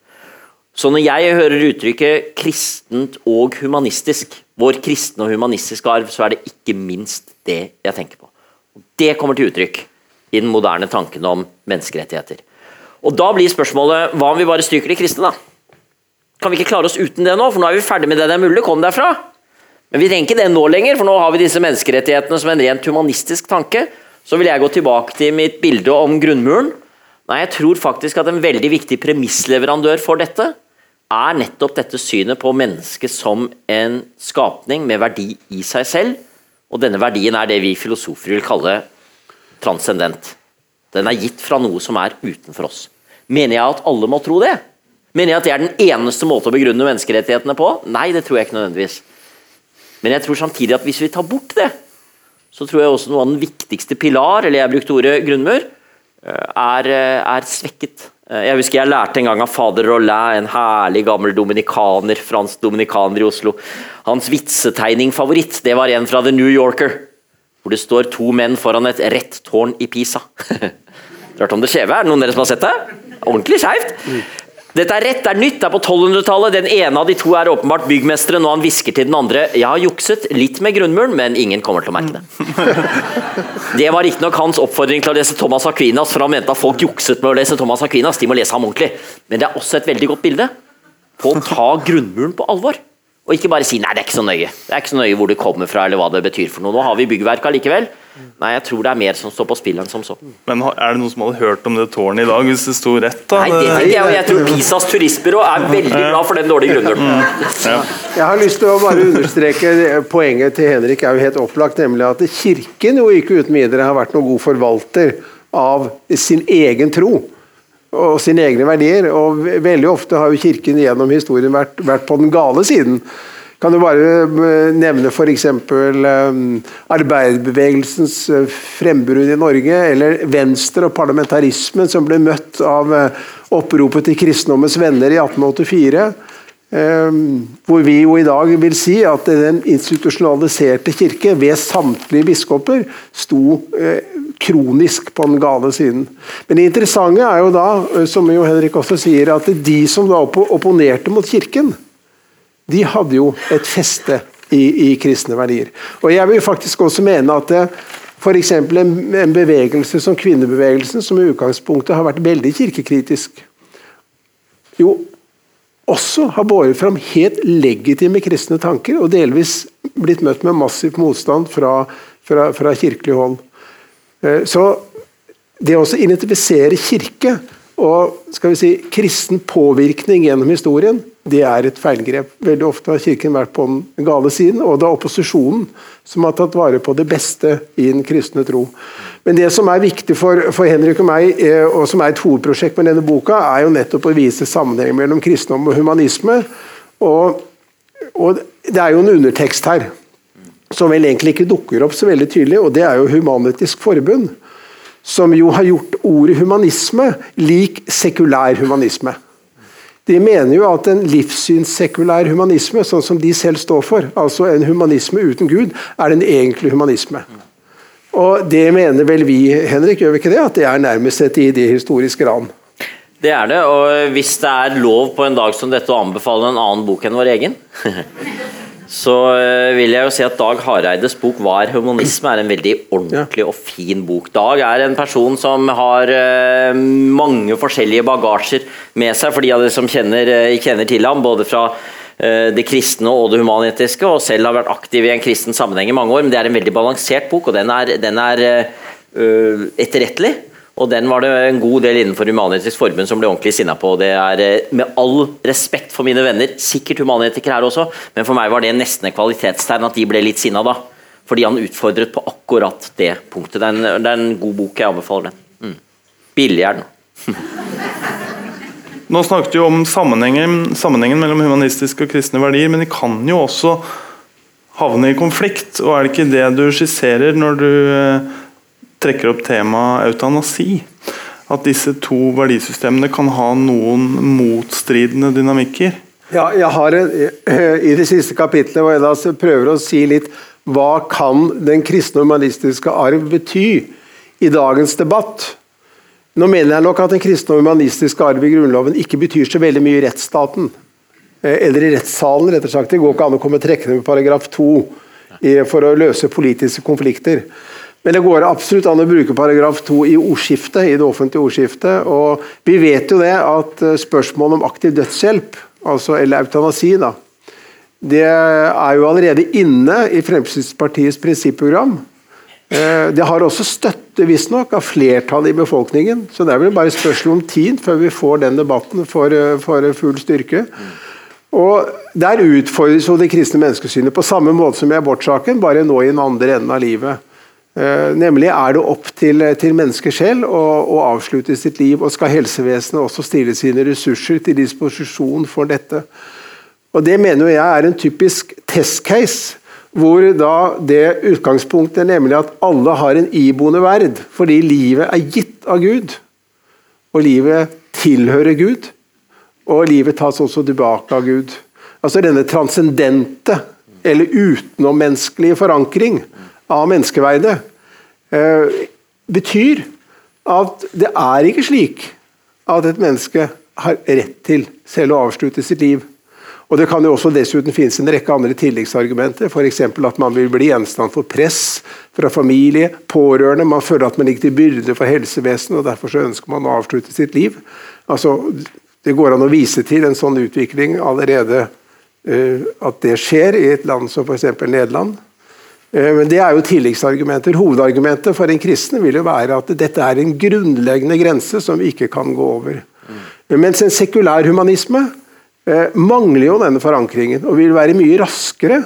Så når jeg hører uttrykket 'kristent og humanistisk', vår kristne og humanistiske arv, så er det ikke minst det jeg tenker på. Det kommer til uttrykk i den moderne tanken om menneskerettigheter. Og Da blir spørsmålet hva om vi bare stryker de kristne, da? Kan vi ikke klare oss uten det nå, for nå er vi ferdig med det det er mulig? Kom derfra! Men vi trenger ikke det nå lenger, for nå har vi disse menneskerettighetene som en rent humanistisk tanke. Så vil jeg gå tilbake til mitt bilde om grunnmuren. Nei, jeg tror faktisk at en veldig viktig premissleverandør for dette er nettopp dette synet på mennesket som en skapning med verdi i seg selv. Og denne verdien er det vi filosofer vil kalle transcendent. Den er gitt fra noe som er utenfor oss. Mener jeg at alle må tro det? Mener jeg at det er den eneste måte å begrunne menneskerettighetene på? Nei, det tror jeg ikke nødvendigvis. Men jeg tror samtidig at hvis vi tar bort det, så tror jeg også noe av den viktigste pilar, eller jeg brukte ordet grunnmur, er, eh, er svekket. Eh, jeg husker jeg lærte en gang av fader Rollin, en herlig gammel dominikaner, fransk dominikaner i Oslo. Hans vitsetegning-favoritt det var en fra The New Yorker, hvor det står to menn foran et rett tårn i Pisa. Hørt om det skjeve? Er det noen av dere som har sett det? Ordentlig skeivt. Dette er rett, det er nytt, det er på 1200-tallet. Den ene av de to er åpenbart byggmesteren, og han hvisker til den andre Jeg har jukset litt med grunnmuren, men ingen kommer til å merke det. Det var riktignok hans oppfordring til å lese Thomas Aquinas, for han mente at folk jukset med å lese Thomas Aquinas. De må lese ham ordentlig. Men det er også et veldig godt bilde på å ta grunnmuren på alvor. Og ikke bare si 'nei, det er ikke så nøye'. Det er ikke så nøye hvor det kommer fra eller hva det betyr for noe. Nå har vi byggverk allikevel. Nei, jeg tror det er mer som står på spill enn som så. Men er det noen som hadde hørt om det tårnet i dag, hvis det sto rett? da? Nei, det tenker jeg, og jeg tror Pisas turistbyrå er veldig glad for den dårlige grunnmuren. Mm. Ja. Jeg har lyst til å bare understreke Poenget til Henrik er jo helt opplagt, nemlig at Kirken jo ikke uten videre har vært noen god forvalter av sin egen tro og sine egne verdier. Og veldig ofte har jo Kirken gjennom historien vært, vært på den gale siden. Kan du bare eh, nevne f.eks. Um, arbeiderbevegelsens eh, frembrudd i Norge, eller Venstre og parlamentarismen som ble møtt av oppropet til kristendommens venner i 1884. Hvor vi jo i dag vil si at den institusjonaliserte kirke ved samtlige biskoper sto kronisk på den gale siden. Men det interessante er jo da, eh, som jo Henrik også sier, at de som da opponerte mot kirken, de hadde jo et feste i, i kristne verdier. Og Jeg vil faktisk også mene at det, f.eks. En, en bevegelse som kvinnebevegelsen, som i utgangspunktet har vært veldig kirkekritisk, jo også har båret fram helt legitime kristne tanker, og delvis blitt møtt med massiv motstand fra, fra, fra kirkelig hold. Eh, så det å identifisere kirke og skal vi si, kristen påvirkning gjennom historien, det er et feilgrep. Veldig ofte har Kirken vært på den gale siden, og det er opposisjonen som har tatt vare på det beste i den kristne tro. Men det som er viktig for, for Henrik og meg, eh, og som er et hovedprosjekt med denne boka, er jo nettopp å vise sammenhengen mellom kristendom og humanisme. Og, og det er jo en undertekst her som vel egentlig ikke dukker opp så veldig tydelig, og det er jo Human-Etisk Forbund. Som jo har gjort ordet humanisme lik sekulær humanisme. De mener jo at en livssynssekulær humanisme, sånn som de selv står for, altså en humanisme uten Gud, er den egentlige humanisme. Og det mener vel vi, Henrik, gjør vi ikke det? At det er nærmest et idéhistorisk ran? Det er det, og hvis det er lov på en dag som dette å anbefale en annen bok enn vår egen så eh, vil jeg jo si at Dag Hareides bok 'Hva er humanisme?' er en veldig ordentlig og fin bok. Dag er en person som har eh, mange forskjellige bagasjer med seg for de av dere som kjenner, eh, kjenner til ham, både fra det kristne og det humanetiske, og selv har vært aktiv i en kristen sammenheng i mange år. Men det er en veldig balansert bok, og den er, den er etterrettelig. Og den var det en god del innenfor Human-Etisk Forbund som ble ordentlig sinna på. Det er eh, med all respekt for mine venner, sikkert humanetikere her også, men for meg var det nesten et kvalitetstegn at de ble litt sinna da. Fordi han utfordret på akkurat det punktet. Det er en, det er en god bok, jeg anbefaler den. Mm. Billig er den. Nå snakket vi om sammenhengen, sammenhengen mellom humanistiske og kristne verdier, men de kan jo også havne i konflikt. og Er det ikke det du skisserer når du eh, trekker opp temaet eutanasi. At disse to verdisystemene kan ha noen motstridende dynamikker. Ja, jeg har en, I det siste kapitlet hvor jeg da prøver å si litt hva kan den kristne humanistiske arv bety i dagens debatt. Nå mener jeg nok at den kristne humanistiske arv i Grunnloven ikke betyr så veldig mye i rettsstaten. Eh, eller i rettssalen, rett og. Det går ikke an å komme trekkende med paragraf 2 for å løse politiske konflikter. Men det går absolutt an å bruke paragraf 2 i ordskiftet, i det offentlige ordskiftet. Og vi vet jo det at eh, spørsmålet om aktiv dødshjelp, altså, eller eutanasi, da, det er jo allerede inne i Fremskrittspartiets prinsipprogram. Eh, det har også støtte visstnok av flertallet i befolkningen. Så det er vel bare spørsmål om tid før vi får den debatten for, eh, for full styrke. Og Der utfordres jo det kristne menneskesynet på samme måte som i abortsaken, bare nå i den andre enden av livet. Eh, nemlig er det opp til, til mennesket selv å, å, avslutte sitt liv, og skal helsevesenet også stille sine ressurser til disposisjon for dette. Og Det mener jeg er en typisk testcase, hvor da det utgangspunktet nemlig at alle har en iboende verd, fordi livet er gitt av Gud, og livet tilhører Gud, og livet tas også tilbake av Gud. Altså denne transcendente, eller utenommenneskelige forankring av menneskeverdet eh, betyr at det er ikke slik at et menneske har rett til selv å avslutte sitt liv. Og Det kan jo også dessuten finnes en rekke andre tilleggsargumenter. F.eks. at man vil bli gjenstand for press fra familie, pårørende. Man føler at man ligger til byrde for helsevesenet, og derfor så ønsker man å avslutte sitt liv. Altså, Det går an å vise til en sånn utvikling allerede, uh, at det skjer i et land som f.eks. Nederland. Eh, men Det er jo tilleggsargumenter. Hovedargumentet for en kristen vil jo være at dette er en grunnleggende grense som vi ikke kan gå over. Mm. Mens en sekulær humanisme eh, mangler jo denne forankringen og vil være mye raskere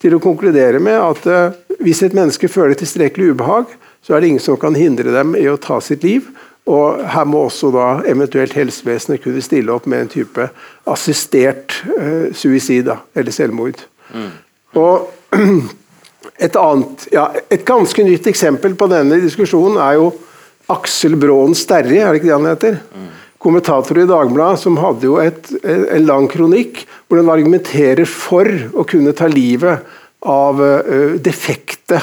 til å konkludere med at eh, hvis et menneske føler tilstrekkelig ubehag, så er det ingen som kan hindre dem i å ta sitt liv. Og her må også da eventuelt helsevesenet kunne stille opp med en type assistert eh, suicid, eller selvmord. Mm. Og et annet, ja, et ganske nytt eksempel på denne diskusjonen er jo Aksel Braan Sterri, er det ikke det han heter? Mm. Kommentator i Dagbladet som hadde jo et, en lang kronikk hvor han argumenterer for å kunne ta livet av uh, defekte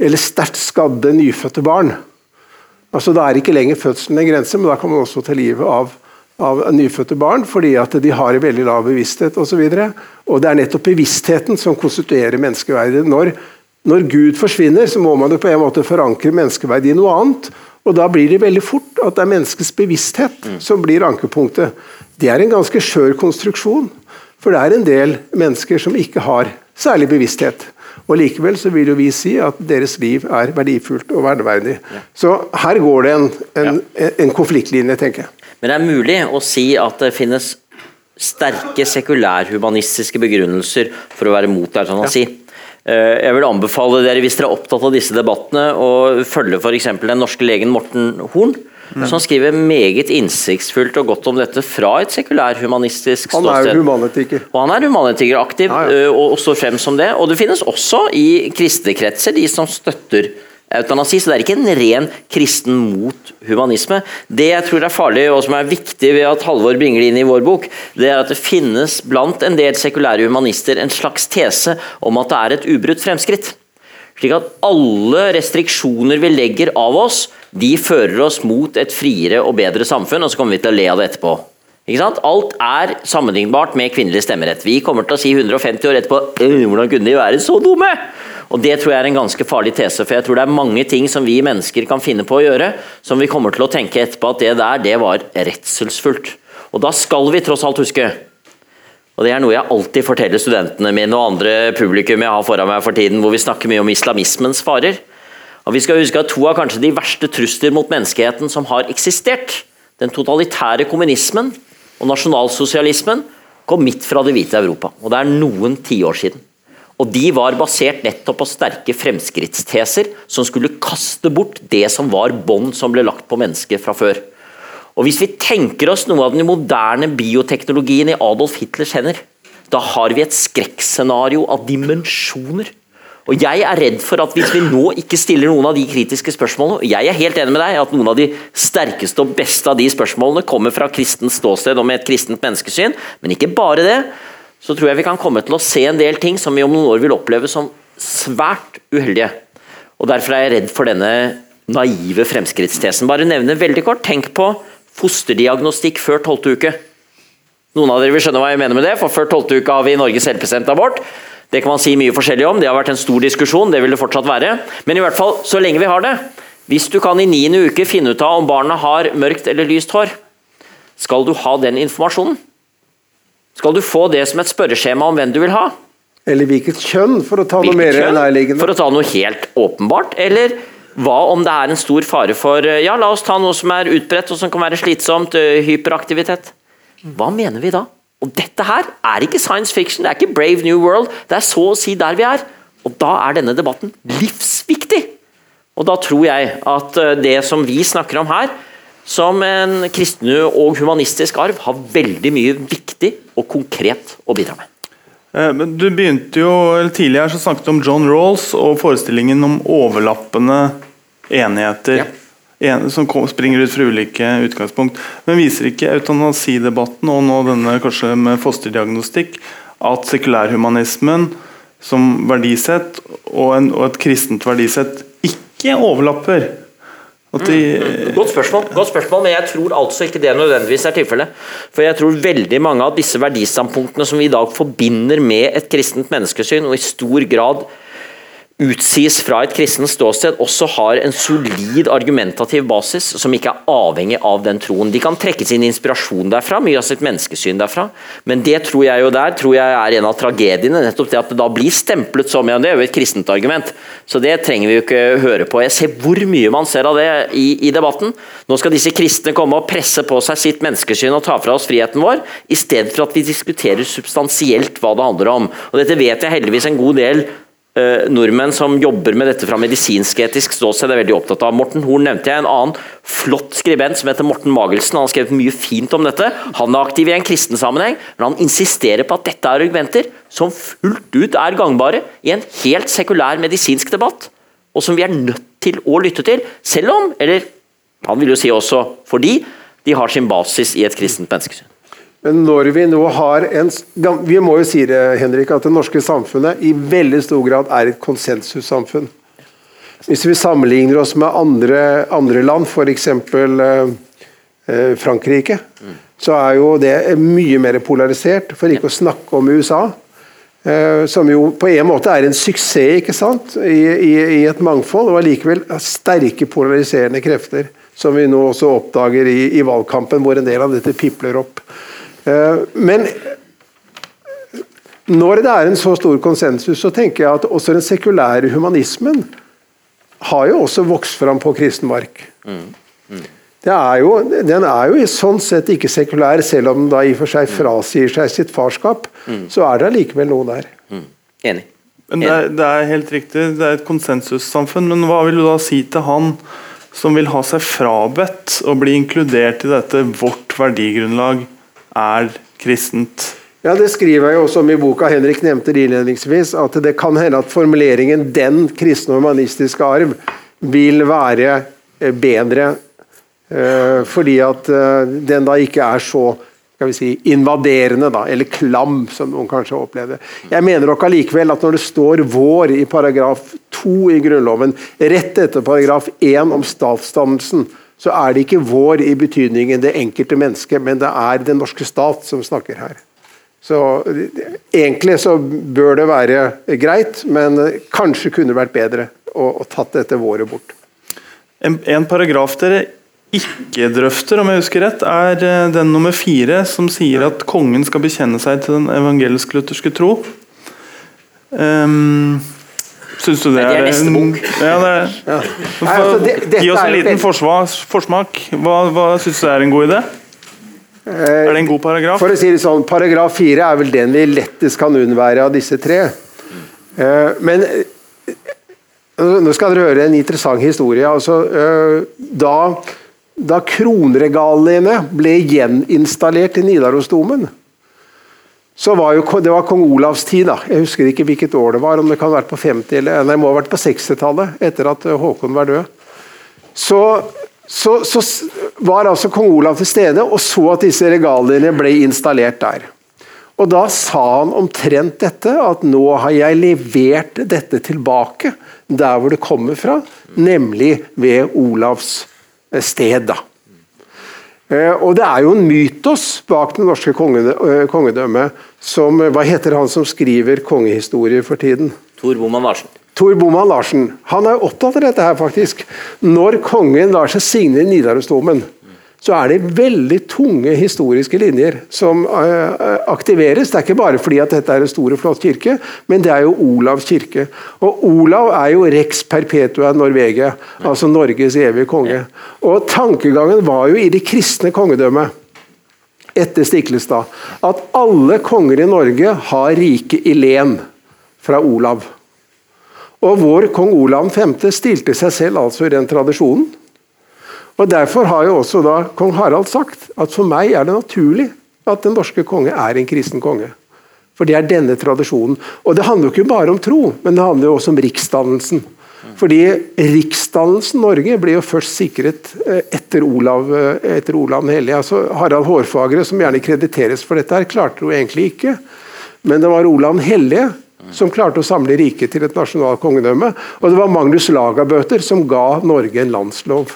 eller sterkt skadde nyfødte barn. Altså Da er ikke lenger fødselen en grense, men da kan man også ta livet av, av nyfødte barn fordi at de har en veldig lav bevissthet osv. Og, så og det er nettopp bevisstheten som konstituerer menneskeverdet. Når, når Gud forsvinner, så må man jo på en måte forankre menneskeverdet i noe annet. Og da blir det veldig fort at det er menneskets bevissthet mm. som blir ankepunktet. Det er en ganske skjør konstruksjon, for det er en del mennesker som ikke har særlig bevissthet. Og Likevel så vil jo vi si at deres liv er verdifullt og verneverdig. Ja. Så her går det en, en, ja. en, konfliktlinje, tenker jeg. Men det er mulig å si at det finnes sterke sekulærhumanistiske begrunnelser for å være mot eutanasi. Ja. si. jeg vil anbefale dere, hvis dere er opptatt av disse debattene, å følge f.eks. den norske legen Morten Horn Mm. som skriver meget innsiktsfullt og godt om dette fra et sekulærhumanistisk ståsted. Han er humanetiker. Og han er humanetikeraktiv ja, ja. og står frem som det. Og det finnes også i kristne kretser de som støtter eutanasi, så det er ikke en ren kristen mot humanisme. Det jeg tror er farlig, og som er viktig ved at Halvor bringer det inn i vår bok, det er at det finnes blant en del sekulære humanister en slags tese om at det er et ubrutt fremskritt. Slik at alle restriksjoner vi legger av oss, de fører oss mot et friere og bedre samfunn, og så kommer vi til å le av det etterpå. Alt er sammenlignbart med kvinnelig stemmerett. Vi kommer til å si 150 år etterpå hvordan kunne de være så dumme? Og Det tror jeg er en ganske farlig tese, for jeg tror det er mange ting som vi mennesker kan finne på å gjøre, som vi kommer til å tenke etterpå at det der, det var redselsfullt. Og da skal vi tross alt huske og Det er noe jeg alltid forteller studentene mine og andre publikum jeg har foran meg for tiden, hvor vi snakker mye om islamismens farer. Og Vi skal huske at to av kanskje de verste trusler mot menneskeheten som har eksistert, den totalitære kommunismen og nasjonalsosialismen, kom midt fra det hvite Europa. Og det er noen tiår siden. Og De var basert nettopp på sterke fremskrittsteser som skulle kaste bort det som var bånd som ble lagt på mennesket fra før. Og Hvis vi tenker oss noe av den moderne bioteknologien i Adolf Hitlers hender, da har vi et skrekkscenario av dimensjoner. Og Jeg er redd for at hvis vi nå ikke stiller noen av de kritiske spørsmålene og Jeg er helt enig med deg at noen av de sterkeste og beste av de spørsmålene kommer fra kristent ståsted og med et kristent menneskesyn, men ikke bare det. Så tror jeg vi kan komme til å se en del ting som vi om noen år vil oppleve som svært uheldige. Og Derfor er jeg redd for denne naive fremskrittstesen. Bare nevne veldig kort. Tenk på fosterdiagnostikk før tolvte uke. Noen av dere vil skjønne hva jeg mener med det, for før tolvte uke har vi i Norge selvbestemt abort. Det kan man si mye forskjellig om, det har vært en stor diskusjon, det vil det fortsatt være. Men i hvert fall så lenge vi har det. Hvis du kan i niende uke finne ut av om barna har mørkt eller lyst hår, skal du ha den informasjonen? Skal du få det som et spørreskjema om hvem du vil ha? Eller hvilket kjønn, for å ta hvilket noe mer nærliggende. For å ta noe helt åpenbart. Eller hva om det er en stor fare for Ja, la oss ta noe som er utbredt og som kan være slitsomt, hyperaktivitet. Hva mener vi da? Og dette her er ikke science fiction, det er ikke Brave New World. Det er så å si der vi er. Og da er denne debatten livsviktig. Og da tror jeg at det som vi snakker om her, som en kristne og humanistisk arv, har veldig mye viktig og konkret å bidra med. Men du begynte jo, eller Tidligere så snakket du om John Rawls og forestillingen om overlappende enigheter. Ja som springer ut fra ulike utgangspunkt. Men viser ikke eutanasidebatten og nå denne kanskje med fosterdiagnostikk at sekulærhumanismen som verdisett og, en, og et kristent verdisett ikke overlapper? De, mm. Godt spørsmål, godt spørsmål, men jeg tror altså ikke det nødvendigvis er tilfellet. For jeg tror veldig mange av disse verdistandpunktene som vi i dag forbinder med et kristent menneskesyn, og i stor grad utsies fra et kristent ståsted, også har en solid argumentativ basis som ikke er avhengig av den troen. De kan trekke sin inspirasjon derfra, mye av sitt menneskesyn derfra, men det tror jeg jo der tror jeg er en av tragediene. nettopp det At det da blir stemplet som ja, det er jo et kristent argument. Så det trenger vi jo ikke høre på. Jeg ser hvor mye man ser av det i, i debatten. Nå skal disse kristne komme og presse på seg sitt menneskesyn og ta fra oss friheten vår, i stedet for at vi diskuterer substansielt hva det handler om. Og Dette vet jeg heldigvis en god del nordmenn som jobber med dette fra medisinsk-etisk ståsted, er veldig opptatt av. Morten Horn nevnte jeg, en annen flott skribent som heter Morten Magelsen. Han har skrevet mye fint om dette. Han er aktiv i en kristen sammenheng, men han insisterer på at dette er argumenter som fullt ut er gangbare i en helt sekulær medisinsk debatt, og som vi er nødt til å lytte til, selv om, eller han vil jo si også fordi, de har sin basis i et kristent menneskesyn. Men når vi nå har en Vi må jo si det, Henrik, at det norske samfunnet i veldig stor grad er et konsensussamfunn. Hvis vi sammenligner oss med andre, andre land, f.eks. Eh, eh, Frankrike, så er jo det mye mer polarisert, for ikke å snakke om USA. Eh, som jo på en måte er en suksess ikke sant? I, i, i et mangfold, og allikevel sterke polariserende krefter. Som vi nå også oppdager i, i valgkampen, hvor en del av dette pipler opp. Eh, men når det er en så stor konsensus, så tenker jeg at også den sekulære humanismen har jo også vokst fram på kristen mark. Mm. Mm. Er jo, den er jo sånn sett ikke sekulær, selv om den da i og for seg frasier seg sitt farskap. Mm. Så er det allikevel noe der. Mm. Enig. Men det er, det er, helt riktig, det er et konsensussamfunn. Men hva vil du da si til han som vil ha seg frabedt å bli inkludert i dette vårt verdigrunnlag? Er kristent. Ja, Det skriver jeg også om i boka. Henrik nevnte det innledningsvis. At det kan hende at formuleringen 'den kristne og humanistiske arv' vil være eh, bedre. Eh, fordi at eh, den da ikke er så skal vi si, invaderende, da, eller klam, som noen kanskje opplevde. Jeg mener nok allikevel at når det står 'vår' i paragraf 2 i Grunnloven, rett etter paragraf 1 om statsdannelsen, så er det ikke vår i betydningen det enkelte mennesket, men det er den norske stat som snakker her. Så Egentlig så bør det være greit, men kanskje kunne vært bedre å, å tatt dette våret bort. En, en, paragraf dere ikke drøfter, om jeg husker rett, er eh, den nummer fire, som sier at kongen skal bekjenne seg til den evangelisk-lutherske tro. Um, Syns du det, det er, neste bok. Ja, det er, ja. Nei, altså, det, Gi oss en liten forsmak. forsmak. Hva, hva syns du er en god idé? Er det en god paragraf? For å si det sånn, Paragraf fire er vel den vi lettest kan unnvære av disse tre. Eh, men eh, nå skal dere høre en interessant historie. Altså, eh, da, da kronregaliene ble gjeninstallert i Nidarosdomen, så var jo, Det var kong Olavs tid. da. Jeg husker ikke hvilket år det var. om Det kan ha vært på 50 eller nei, det må ha vært på 60-tallet, etter at eh, Håkon var død. Så, så, så, var altså kong Olav til stede og så at disse regaliene ble installert der. Og Da sa han omtrent dette, at nå har jeg levert dette tilbake der hvor det kommer fra, nemlig ved Olavs eh, sted. da. Eh, og Det er jo en mytos bak det norske kongedømmet som Hva heter han som skriver kongehistorier for tiden? Tor Boman Larsen. Tor Boman Larsen. Han er opptatt av dette her, faktisk. Når kongen lar seg signe Nidarosdomen, så er det veldig tunge historiske linjer som uh, aktiveres. Det er ikke bare fordi at dette er en stor og flott kirke, men det er jo Olavs kirke. Og Olav er jo rex perpetua Norvegia, altså Norges evige konge. Og Tankegangen var jo i det kristne kongedømmet etter Stiklestad at alle konger i Norge har rike i len fra Olav. Og vår kong Olav 5. stilte seg selv altså i den tradisjonen. Og Derfor har jo også da kong Harald sagt at for meg er det naturlig at den norske konge er en kristen konge. For det er denne tradisjonen. Og det handler jo ikke bare om tro, men det handler jo også om riksdannelsen. Fordi riksdannelsen Norge ble jo først sikret eh, etter Olav, eh, etter Olav den hellige. Altså Harald Hårfagre, som gjerne krediteres for dette, her, klarte jo egentlig ikke. Men det var Olav den hellige som klarte å samle riket til et nasjonalt kongedømme. Og det var Magnus Lagabøter som ga Norge en landslov,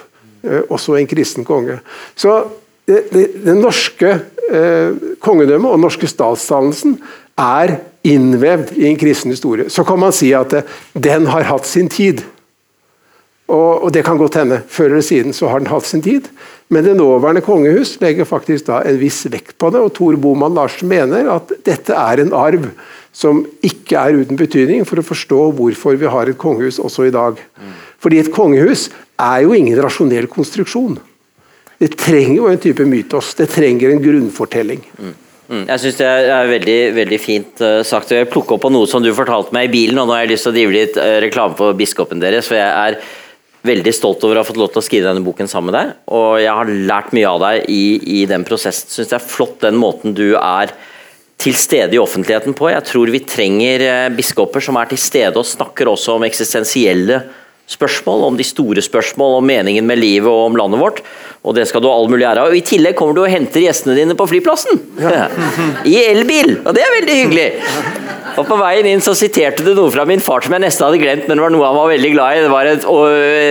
også en kristen konge. Så det, det, det norske eh, kongedømmet og den norske statsdannelsen er innvevd i en kristen historie. Så kan man si at eh, den har hatt sin tid. Og, og, det kan godt hende. Før eller siden så har den hatt sin tid. Men det nåværende kongehus legger faktisk da en viss vekt på det, og Tor Boman Larsen mener at dette er en arv som ikke er uten betydning for å forstå hvorfor vi har et kongehus også i dag. Fordi et kongehus er jo ingen rasjonell konstruksjon. Det trenger jo en type mytos. Det trenger en grunnfortelling. Mm, jeg syns det er veldig, veldig fint uh, sagt. Jeg plukker opp på noe som du fortalte meg i bilen, og nå har jeg lyst til å drive litt uh, reklame for biskopen deres. for jeg er veldig stolt over å ha fått lov til å skrive denne boken sammen med deg. Og jeg har lært mye av deg i, i den prosessen. Syns det er flott den måten du er til stede i offentligheten på. Jeg tror vi trenger uh, biskoper som er til stede og snakker også om eksistensielle spørsmål, om de store spørsmål, om meningen med livet og om landet vårt. Og det skal du ha all mulig ære av. Og I tillegg kommer du og henter gjestene dine på flyplassen! Ja. I elbil! Og det er veldig hyggelig! Og På veien inn så siterte du noe fra min far som jeg nesten hadde glemt, men det var noe han var veldig glad i. Det var et,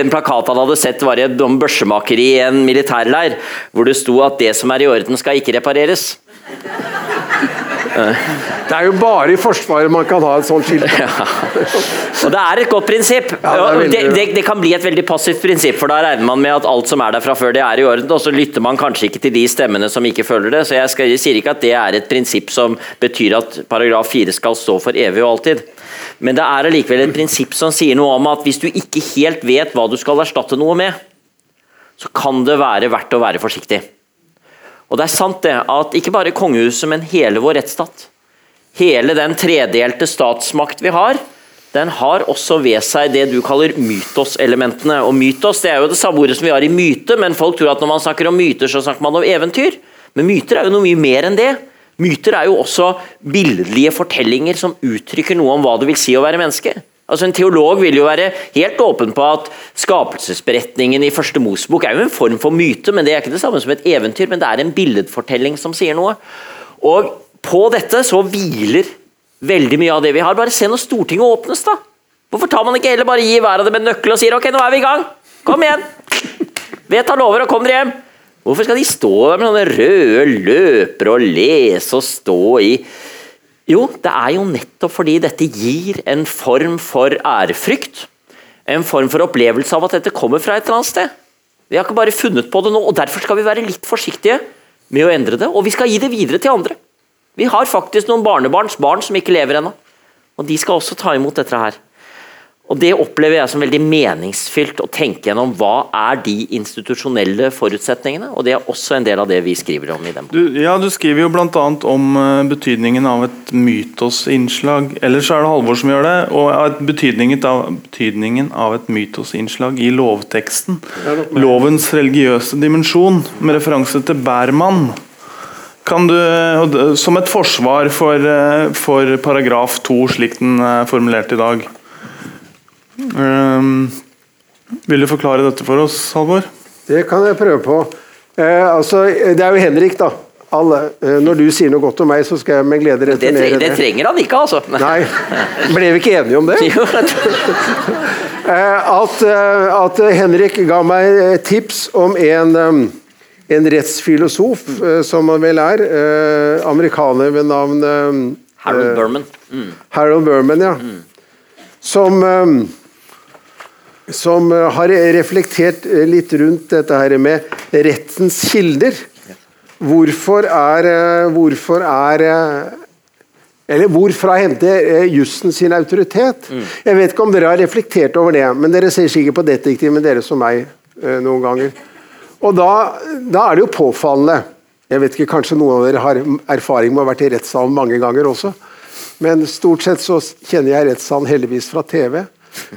En plakat han hadde sett var i et børsemakeri i en militærleir, hvor det sto at 'det som er i orden, skal ikke repareres'. Det er jo bare i Forsvaret man kan ha et sånt skilt. Ja. Og det er et godt prinsipp. Ja, det, veldig... det, det, det, kan bli et veldig passivt prinsipp, for da regner man med at alt som er der fra før, det er i orden, og så lytter man kanskje ikke til de stemmene som ikke følger det. Så jeg, skal, jeg sier ikke at det er et prinsipp som betyr at paragraf 4 skal stå for evig og alltid. Men det er allikevel et prinsipp som sier noe om at hvis du ikke helt vet hva du skal erstatte noe med, så kan det være verdt å være forsiktig. Og det er sant det, at ikke bare kongehuset, men hele vår rettsstat, hele den tredelte statsmakt vi har, den har også ved seg det du kaller mytoselementene. Og mytos det er jo det samme ordet som vi har i myte, men folk tror at når man snakker om myter, så snakker man om eventyr. Men myter er jo noe mye mer enn det. Myter er jo også billedlige fortellinger som uttrykker noe om hva det vil si å være menneske. Altså En teolog vil jo være helt åpen på at skapelsesberetningen i første Mosebok er jo en form for myte, men det er ikke det samme som et eventyr, men det er en billedfortelling som sier noe. Og på dette så hviler veldig mye av det vi har. Bare se når Stortinget åpnes, da. Hvorfor tar man ikke heller bare gi hver av dem en nøkkel og sier ok, nå er vi i gang, kom igjen. Vedta lover og kom dere hjem. Hvorfor skal de stå der med sånne røde løpere og lese og stå i jo, det er jo nettopp fordi dette gir en form for ærefrykt. En form for opplevelse av at dette kommer fra et eller annet sted. Vi har ikke bare funnet på det nå, og derfor skal vi være litt forsiktige med å endre det. Og vi skal gi det videre til andre. Vi har faktisk noen barnebarns barn som ikke lever ennå. Og de skal også ta imot dette her. Og Det opplever jeg som veldig meningsfylt å tenke gjennom hva er de institusjonelle forutsetningene. og Det er også en del av det vi skriver om i den du, ja, du skriver jo bl.a. om eh, betydningen av et mytosinnslag. Ellers er det Halvor som gjør det. Og betydningen av, betydningen av et mytosinnslag i lovteksten. Lovens religiøse dimensjon, med referanse til Bærmann. Kan du, Som et forsvar for, eh, for paragraf 2, slik den er formulert i dag. Um, vil du forklare dette for oss, Halvor? Det kan jeg prøve på. Eh, altså, det er jo Henrik, da. Alle, eh, når du sier noe godt om meg, så skal jeg med glede returnere det. Det, det trenger han ikke, altså. Nei. Ble vi ikke enige om det? eh, at, at, Henrik ga meg tips om en, en rettsfilosof, som han vel er. Eh, amerikaner ved navn Harold Berman. Mm. Harold Berman, ja. Mm. Som som eh, har reflektert eh, litt rundt dette her med rettens kilder. Hvorfor er, eh, hvorfor er eller hvorfra henter jussen sin autoritet? Mm. Jeg vet ikke om dere har reflektert over det, men dere ser sikkert på detektiven dere som meg noen ganger. Og da, da, er det jo påfallende Jeg vet ikke, Kanskje noen av dere har erfaring med å ha vært i rettssalen mange ganger også. Men stort sett så kjenner jeg rettssalen heldigvis fra TV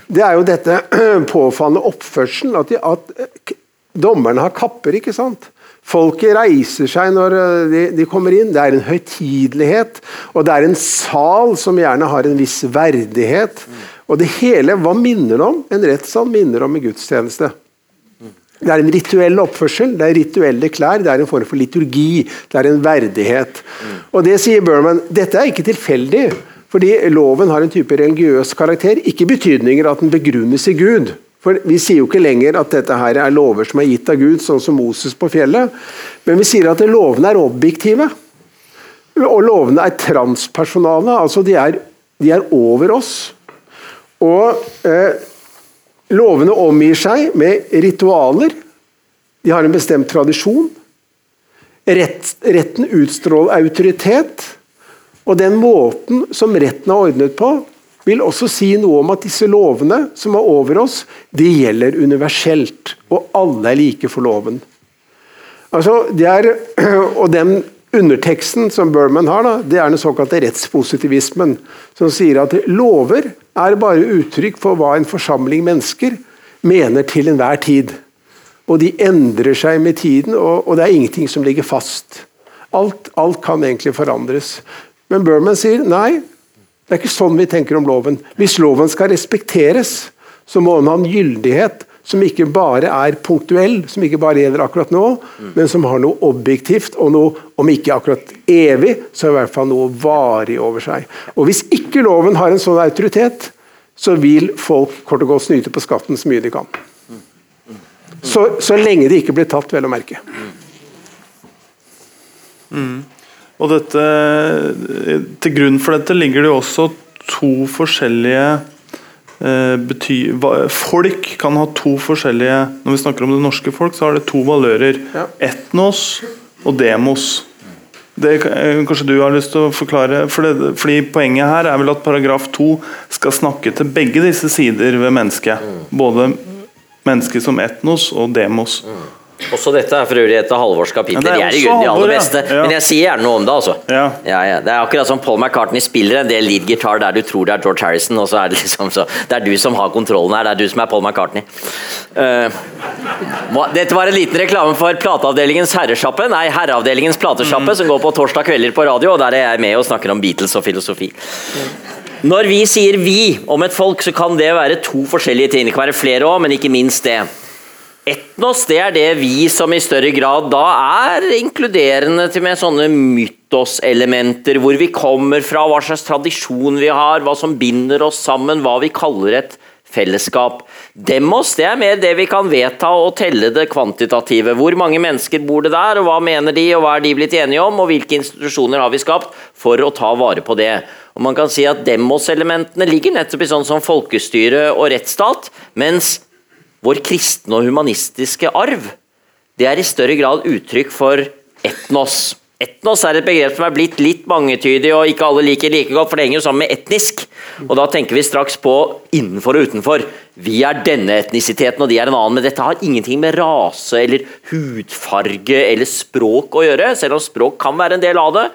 det er jo dette påfallende oppførselen. At, de, at dommerne har kapper, ikke sant. Folket reiser seg når eh, de, de, kommer inn. Det er en høytidelighet. Og det er en sal som gjerne har en viss verdighet. Og det hele, hva minner det om? En rettssal minner om en gudstjeneste. Det er en rituell oppførsel, det er rituelle klær, det er en form for liturgi. Det er en verdighet. Og det sier Berman, dette er ikke tilfeldig. Fordi loven har en type religiøs karakter, ikke betydninger at den begrunnes i Gud. For Vi sier jo ikke lenger at dette her er lover som er gitt av Gud, sånn som Moses på fjellet. Men vi sier at lovene er objektive. Og lovene er transpersonale, altså de er, de er over oss. Og eh, lovene omgir seg med ritualer. De har en bestemt tradisjon. Rett, retten utstråler autoritet. Og den måten som retten har ordnet på, vil også si noe om at disse lovene som er over oss, de gjelder universelt. Og alle er like for loven. Altså, er, og den underteksten som Berman har, da, det er den såkalte rettspositivismen, som sier at lover er bare uttrykk for hva en forsamling mennesker mener til enhver tid. Og de endrer seg med tiden, og, og det er ingenting som ligger fast. Alt, alt, kan egentlig forandres. Men Berman sier nei, det er ikke sånn vi tenker om loven. Hvis loven skal respekteres, så må den ha en gyldighet som ikke bare er punktuell, som ikke bare gjelder akkurat nå, men som har noe objektivt og noe, om ikke akkurat evig, så i hvert fall noe varig over seg. Og Hvis ikke loven har en sånn autoritet, så vil folk kort og godt snyte på skatten så mye de kan. Så, så lenge de ikke blir tatt, vel å merke. Mm. Og dette, Til grunn for dette ligger det jo også to forskjellige eh, bety, Folk kan ha to forskjellige Når vi snakker om det norske folk, så har det to valører. Ja. Etnos og demos. Det eh, Kanskje du har lyst til å forklare? For det, fordi Poenget her er vel at paragraf 2 skal snakke til begge disse sider ved mennesket. Mm. Både mennesket som etnos og demos. Mm. Også dette er for øvrig et av Halvors kapitler. De er i grunnen de aller beste. Ja. Men jeg sier gjerne noe om det. altså. Ja. Ja, det er akkurat som Paul McCartney spiller en del lead gitar der du tror det er George Harrison, og så er det liksom så, det er du som har kontrollen her. Det er du som er Paul McCartney. Uh, dette var en liten reklame for plateavdelingens herresjappe, nei, herreavdelingens platesjappe, mm. som går på torsdag kvelder på radio, og der er jeg med og snakker om Beatles og filosofi. Når vi sier 'vi' om et folk, så kan det være to forskjellige ting. Det kan være flere òg, men ikke minst det. Etnos det er det vi som i større grad da er inkluderende til med sånne mytoselementer, hvor vi kommer fra, hva slags tradisjon vi har, hva som binder oss sammen, hva vi kaller et fellesskap. Demos det er mer det vi kan vedta og telle det kvantitative. Hvor mange mennesker bor det der, og hva mener de, og hva er de blitt enige om, og hvilke institusjoner har vi skapt for å ta vare på det. Og man kan si at Demos-elementene ligger nettopp i sånn som folkestyre og rettsstat, mens vår kristne og humanistiske arv, det er i større grad uttrykk for etnos. Etnos er et begrep som er blitt litt mangetydig, og ikke alle liker like godt, for det henger jo sammen med etnisk. Og da tenker vi straks på innenfor og utenfor. Vi er denne etnisiteten, og de er en annen. Men dette har ingenting med rase eller hudfarge eller språk å gjøre, selv om språk kan være en del av det.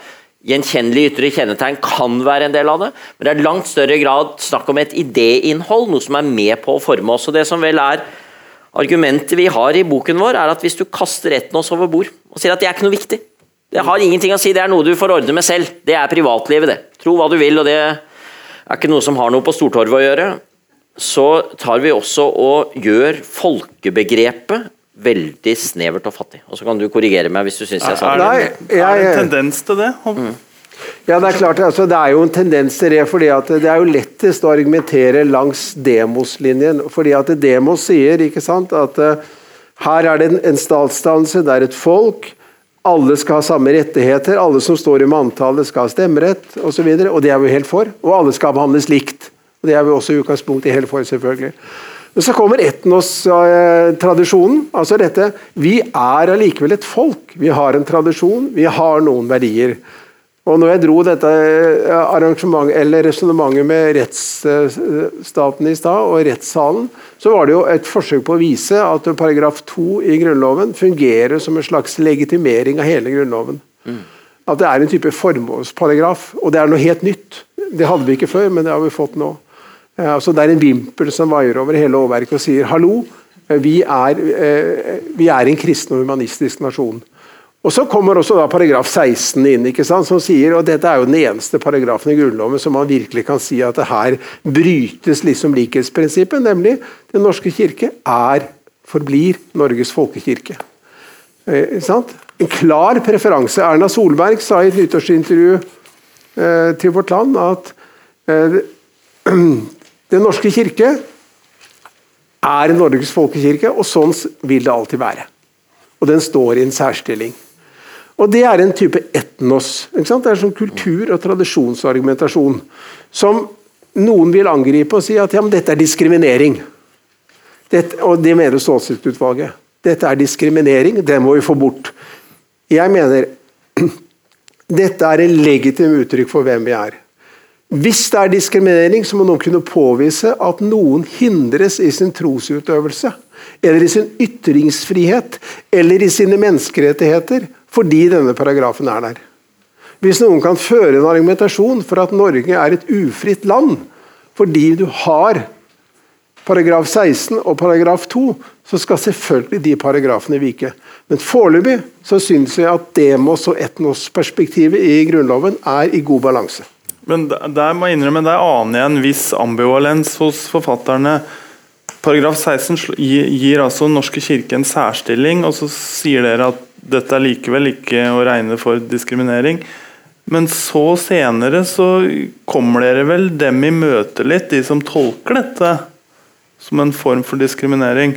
Gjenkjennelig ytre kjennetegn kan være en del av det, men det er langt større grad snakk om et idéinnhold, noe som er med på å forme oss. og Det som vel er argumentet vi har i boken vår, er at hvis du kaster etnos over bord og sier at det er ikke noe viktig, det har ingenting å si, det er noe du får ordne med selv, det er privatlivet, det. Tro hva du vil, og det er ikke noe som har noe på Stortorvet å gjøre. Så tar vi også og gjør folkebegrepet veldig snevert og fattig. Og så kan du korrigere meg hvis du syns jeg sa det. Det, er det en tendens til det? Mm. Ja, Det er klart, altså, det er jo en tendens til det. fordi Det er jo lettest å argumentere langs Demos-linjen. fordi at Demos sier ikke sant, at uh, her er det en, en statsdannelse, det er et folk. Alle skal ha samme rettigheter, alle som står i manntallet skal ha stemmerett osv. Og, så og det er vi helt for. Og alle skal behandles likt. og Det er vi også i utgangspunktet helt for, selvfølgelig. Men så kommer etnos-tradisjonen. altså dette, Vi er allikevel et folk. Vi har en tradisjon, vi har noen verdier. Og når jeg dro dette arrangementet, eller resonnementet med rettsstaten i stad, og rettssalen, så var det jo et forsøk på å vise at paragraf 2 i Grunnloven fungerer som en slags legitimering av hele Grunnloven. Mm. At det er en type formålsparagraf, og det er noe helt nytt. Det hadde vi ikke før, men det har vi fått nå. Altså det er en vimpel som vaier over hele lovverket og sier hallo, eh, vi er, eh, vi er en kristen og humanistisk nasjon. Og Så kommer også da paragraf 16 inn, ikke sant, som sier og dette er jo den eneste paragrafen i Grunnloven som man virkelig kan si at det her brytes liksom likhetsprinsippet, nemlig Den norske kirke er, forblir Norges folkekirke. Eh, en klar preferanse. Erna Solberg sa i et nyttårsintervju eh, til Vårt Land at eh, Den norske kirke er Norges folkekirke, og sånn vil det alltid være. Og den står i en særstilling. Og Det er en type etnos. Det er sånn kultur- og tradisjonsargumentasjon. Som noen vil angripe og si at ja, men dette er diskriminering. Dette, og Det mener Stålsett-utvalget. Dette er diskriminering, det må vi få bort. Jeg mener dette er en legitim uttrykk for hvem vi er. Hvis det er diskriminering, så må noen kunne påvise at noen hindres i sin trosutøvelse, eller i sin ytringsfrihet, eller i sine menneskerettigheter, fordi denne paragrafen er der. Hvis noen kan føre en argumentasjon for at Norge er et ufritt land fordi du har paragraf 16 og paragraf 2, så skal selvfølgelig de paragrafene vike. Men foreløpig så syns jeg at demos- og etnosperspektivet i Grunnloven er i god balanse. Men der må jeg innrømme, der aner jeg en viss ambivalens hos forfatterne. Paragraf 16 gir altså Norske kirke en særstilling, og så sier dere at dette er likevel ikke å regne for diskriminering. Men så senere så kommer dere vel dem i møte litt, de som tolker dette som en form for diskriminering.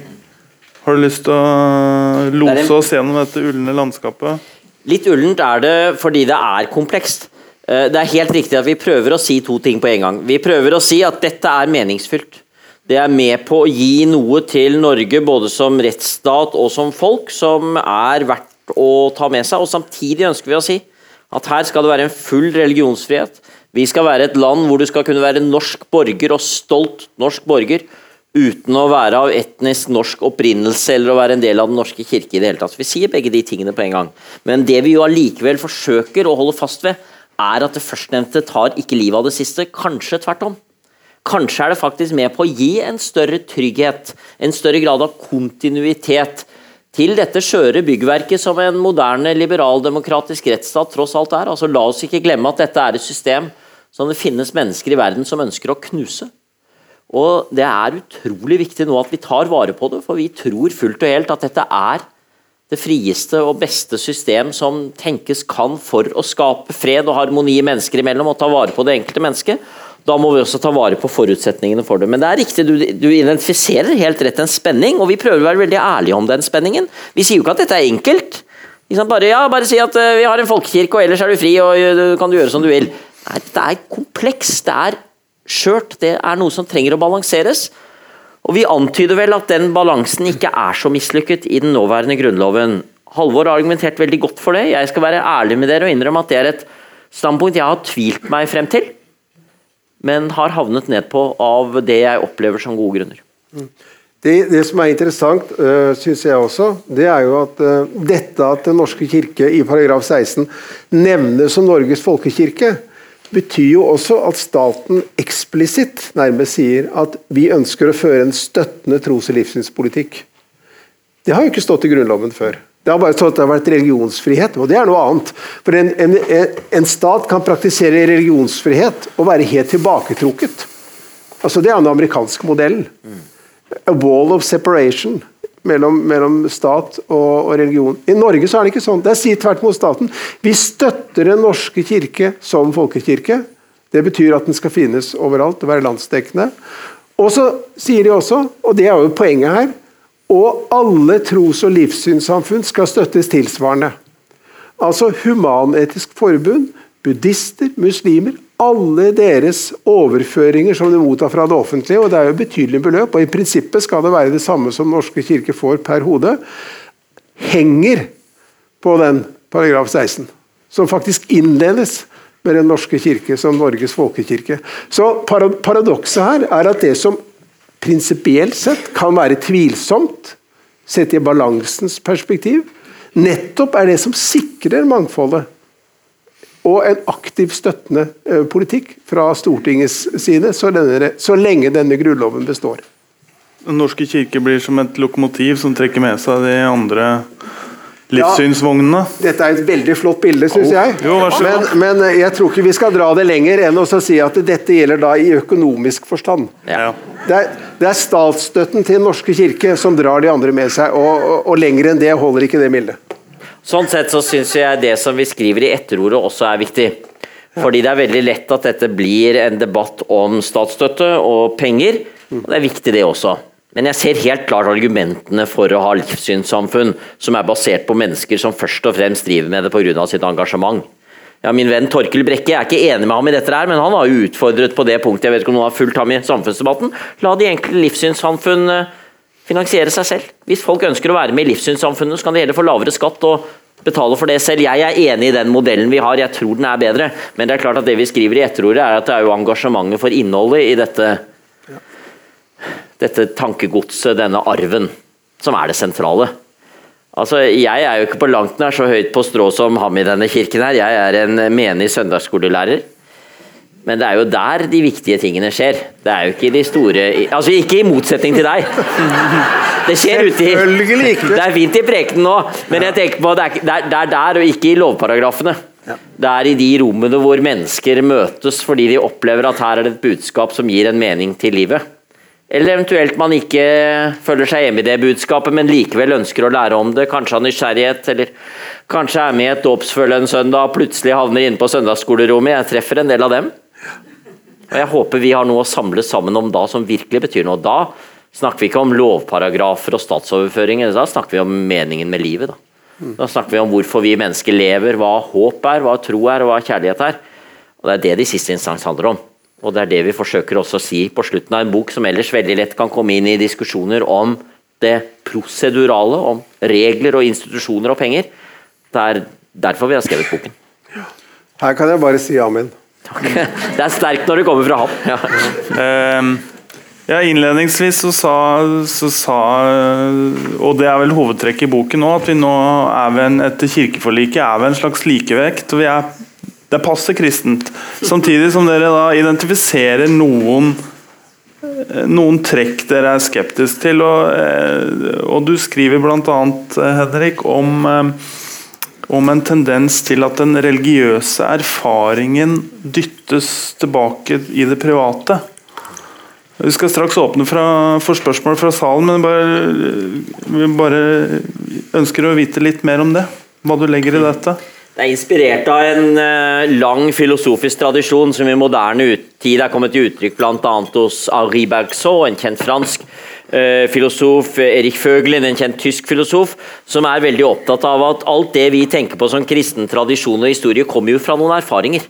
Har du lyst til å lose oss gjennom dette ulne landskapet? Litt ullent er det fordi det er komplekst. Eh, det er helt riktig at vi prøver å si to ting på en gang. Vi prøver å si at dette er meningsfylt. Det er med på å gi noe til Norge både som rettsstat og som folk som er verdt å ta med seg. Og samtidig ønsker vi å si at her skal det være en full religionsfrihet. Vi skal være et land hvor du skal kunne være norsk borger og stolt norsk borger uten å være av etnisk norsk opprinnelse eller å være en del av Den norske kirke i det hele tatt. Vi sier begge de tingene på en gang. Men det vi jo allikevel forsøker å holde fast ved, er at det førstnevnte tar ikke livet av det siste. Kanskje tvert om. Kanskje er det faktisk med på å gi en større trygghet, en større grad av kontinuitet til dette skjøre byggverket som en moderne liberaldemokratisk rettsstat tross alt er. Altså La oss ikke glemme at dette er et system som det finnes mennesker i verden som ønsker å knuse. Og Det er utrolig viktig nå at vi tar vare på det, for vi tror fullt og helt at dette er det frieste og beste system som tenkes kan for å skape fred og harmoni mennesker imellom og ta vare på det enkelte mennesket. Da må vi også ta vare på forutsetningene for det. Men det er riktig, du, du identifiserer helt rett en spenning, og vi prøver å være veldig ærlige om den spenningen. Vi sier jo ikke at dette er enkelt. Bare, ja, bare si at uh, vi har en folkekirke, og ellers er du fri og uh, kan du gjøre som du vil. Nei, det er komplekst. Det er skjørt. Det er noe som trenger å balanseres. Og Vi antyder vel at den balansen ikke er så mislykket i den nåværende grunnloven. Halvor har argumentert veldig godt for det. Jeg skal være ærlig med dere og innrømme at det er et standpunkt jeg har tvilt meg frem til, men har havnet ned på av det jeg opplever som gode grunner. Det, det som er interessant, uh, øh, syns jeg også, det er jo at uh, dette at Den norske kirke i paragraf 16 nevnes som Norges folkekirke, betyr jo også at staten eksplisitt nærmest sier at vi ønsker å føre en støttende tros- og livssynspolitikk. Det har jo ikke stått i Grunnloven før. Det har bare stått at det har vært religionsfrihet, og det er noe annet. For en, en, en stat kan praktisere religionsfrihet og være helt tilbaketrukket. Altså, det er den amerikanske modellen. A wall of separation mellom, mellom stat og, og, religion. I Norge så er det ikke sånn. Det er si tvert mot staten vi støtter Den norske kirke som folkekirke. Det betyr at den skal finnes overalt og være landsdekkende. Og så sier de også, og det er jo poenget her, og alle tros- og livssynssamfunn skal støttes tilsvarende. Altså Human-Etisk Forbund, buddhister, muslimer, alle deres overføringer som de mottar fra det offentlige, og det er jo betydelige beløp, og i prinsippet skal det være det samme som Norske kirke får per hode, henger på den paragraf 16, som faktisk innledes med Den norske kirke som Norges folkekirke. Så Paradokset her er at det som prinsipielt sett kan være tvilsomt, sett i balansens perspektiv, nettopp er det som sikrer mangfoldet og en aktiv støttende eh, politikk fra Stortingets side, så, denne, så lenge denne grunnloven består. Den norske kirke blir som et lokomotiv som trekker med seg de andre livssynsvognene. Ja, dette er et veldig flott bilde, syns oh, jeg. Jo, men, men, jeg tror ikke vi skal dra det lenger enn å si at dette gjelder da i økonomisk forstand. Ja. Det, er, det, er, statsstøtten til Den norske kirke som drar de andre med seg, og, og, og lenger enn det holder ikke det bildet. Sånn sett så syns jeg det som vi skriver i etterordet også er viktig. Fordi det er veldig lett at dette blir en debatt om statsstøtte og penger. og Det er viktig det også. Men jeg ser helt klart argumentene for å ha livssynssamfunn som er basert på mennesker som først og fremst driver med det pga. sitt engasjement. Ja, min venn Torkel Brekke jeg er ikke enig med ham i dette, her, men han har utfordret på det punktet. Jeg vet ikke om noen har fulgt ham i samfunnsdebatten. La de enkle livssynssamfunn finansiere seg selv. Hvis folk ønsker å være med i livssynssamfunnet, så kan de heller få lavere skatt og betale for det selv. Jeg er enig i den modellen vi har, jeg tror den er bedre. Men det er klart at det vi skriver i etterordet, er at det er jo engasjementet for innholdet i dette, dette tankegodset, denne arven, som er det sentrale. Altså, Jeg er jo ikke på langt nær så høyt på strå som ham i denne kirken her. Jeg er en menig søndagsskolelærer. Men det er jo der de viktige tingene skjer. Det er jo ikke de store Altså ikke i motsetning til deg. Det skjer ute i Det er fint i prekenen nå, men jeg tenker på det er, det er- det er der og ikke i lovparagrafene. Det er i de rommene hvor mennesker møtes fordi de opplever at her er det et budskap som gir en mening til livet. Eller eventuelt man ikke føler seg hjemme i det budskapet, men likevel ønsker å lære om det, kanskje av nysgjerrighet, eller kanskje er med i et dåpsfølge en søndag og plutselig havner inne på søndagsskolerommet. Jeg treffer en del av dem. Og jeg håper vi har noe å samles sammen om da som virkelig betyr noe. Da snakker vi ikke om lovparagrafer og statsoverføringer, da snakker vi om meningen med livet. Da, da snakker vi om hvorfor vi mennesker lever, hva håp er, hva tro er, og hva kjærlighet er. Og Det er det i siste instans handler om. Og det er det vi forsøker også å si på slutten av en bok som ellers veldig lett kan komme inn i diskusjoner om det prosedurale, om regler og institusjoner og penger. Det er derfor vi har skrevet boken. Her kan jeg bare si amen. Det er sterkt når det kommer fra ham. Ja. Ehm, ja, Innledningsvis så sa, så sa Og det er vel hovedtrekket i boken nå, at vi nå er ved en, etter kirkeforliket er ved en slags likevekt. og vi er det er passe kristent. Samtidig som dere da identifiserer noen eh, noen trekk dere er skeptisk til. Og, eh, og du skriver bl.a. Henrik om, eh, om en tendens til at den religiøse erfaringen dyttes tilbake i det private. Vi skal straks åpne fra, for spørsmål fra salen, men bare, vi bare ønsker å vite litt mer om det. Hva du legger i dette. Det er inspirert av en eh, lang filosofisk tradisjon som i moderne tid er kommet til uttrykk bl.a. hos Henri Bergson, en kjent fransk filosof, Erik Føglin, en kjent tysk filosof, som er veldig opptatt av at alt det vi tenker på som kristen tradisjon og historie, kommer jo fra noen erfaringer.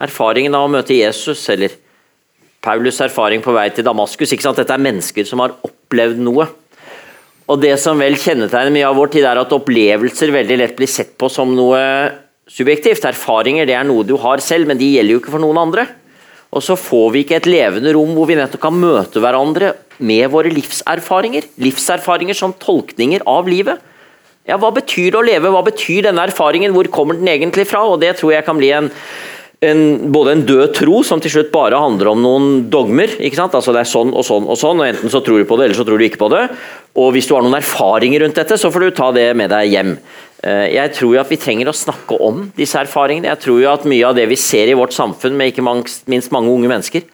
Erfaringen av å møte Jesus, eller Paulus' erfaring på vei til Damaskus. ikke sant? Dette er mennesker som har opplevd noe. Og det som vel kjennetegner mye av vår tid, er at opplevelser veldig lett blir sett på som noe subjektivt. Erfaringer det er noe du har selv, men de gjelder jo ikke for noen andre. Og så får vi ikke et levende rom hvor vi nettopp kan møte hverandre med våre livserfaringer. Livserfaringer som tolkninger av livet. Ja, Hva betyr det å leve? Hva betyr denne erfaringen? Hvor kommer den egentlig fra? Og Det tror jeg kan bli en en, både en død tro, som til slutt bare handler om noen dogmer. ikke sant? Altså Det er sånn og sånn og sånn, og enten så tror du på det, eller så tror du ikke på det. Og hvis du har noen erfaringer rundt dette, så får du ta det med deg hjem. Eh, Jeg tror jo at vi trenger å snakke om disse erfaringene. Jeg tror jo at mye av det vi ser i vårt samfunn, med ikke minst mange unge mennesker,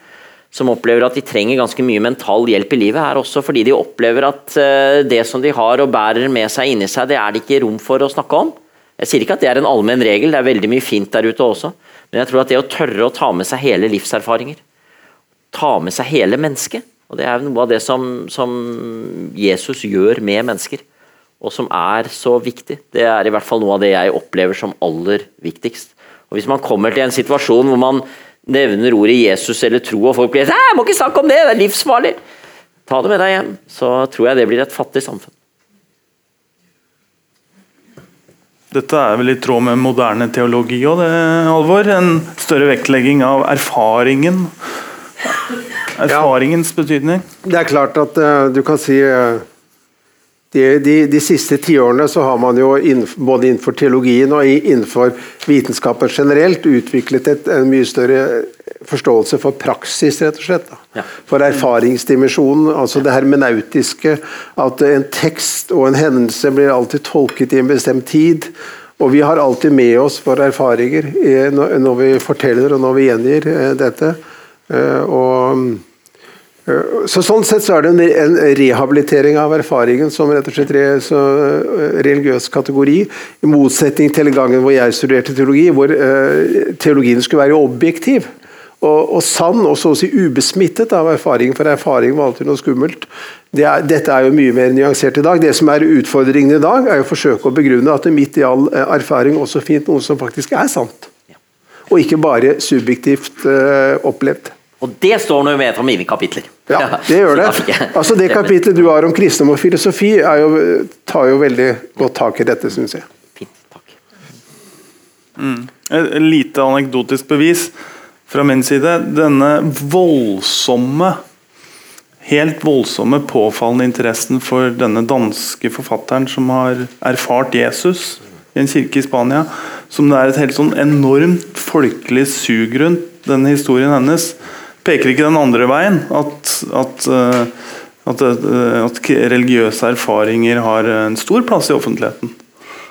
som opplever at de trenger ganske mye mental hjelp i livet, er også fordi de opplever at eh, det som de har og bærer med seg inni seg, det er det ikke rom for å snakke om. Jeg sier ikke at det er en allmenn regel, det er veldig mye fint der ute også. Men jeg tror at det å tørre å ta med seg hele livserfaringer, ta med seg hele mennesket, og det er noe av det som, som Jesus gjør med mennesker, og som er så viktig. Det er i hvert fall noe av det jeg opplever som aller viktigst. Og Hvis man kommer til en situasjon hvor man nevner ordet Jesus eller tro, og folk blir sånn 'Jeg må ikke snakke om det, det er livsfarlig', ta det med deg hjem. Så tror jeg det blir et fattig samfunn. Dette er vel i tråd med moderne teologi òg, Alvor? En større vektlegging av erfaringen. Erfaringens betydning. Det er klart at uh, du kan si eh, de, de, de siste tiårene så har man jo innenfor, både innenfor teologien og innenfor vitenskapen generelt utviklet et, en mye større forståelse for praksis, rett og slett. Ja. For erfaringsdimensjonen, altså det hermenautiske. At en tekst og en hendelse blir alltid tolket i en bestemt tid. Og vi har alltid med oss våre erfaringer eh, når når vi forteller og når vi gjengir eh, dette. Eh, Og så Sånn sett så er det en, rehabilitering av erfaringen som rett og slett re, så, eh, religiøs kategori, i motsetning til gangen hvor jeg studerte teologi, hvor eh, teologien skulle være objektiv. Og, og sann og så å si ubesmittet av erfaring, for erfaring var alltid noe skummelt. Det er, dette er jo mye mer nyansert i dag. Det som er utfordringen i dag, er å forsøke å begrunne at det midt i all eh, erfaring også finnes noe som faktisk er sant. Og ikke bare subjektivt eh, opplevd. Og det står noe med fra mine kapitler. Ja, det gjør det. Altså Det kapitlet du har om kristendom og filosofi, er jo, tar jo veldig godt tak i dette, syns jeg. Fint, takk. Et et lite anekdotisk bevis fra min side. Denne voldsomme helt voldsomme, påfallende interessen for denne danske forfatteren som har erfart Jesus i en kirke i Spania. Som det er et helt sånn enormt folkelig sug rundt, denne historien hennes. Peker ikke den andre veien? At, at, eh, at, eh, at religiøse erfaringer har en stor plass i offentligheten?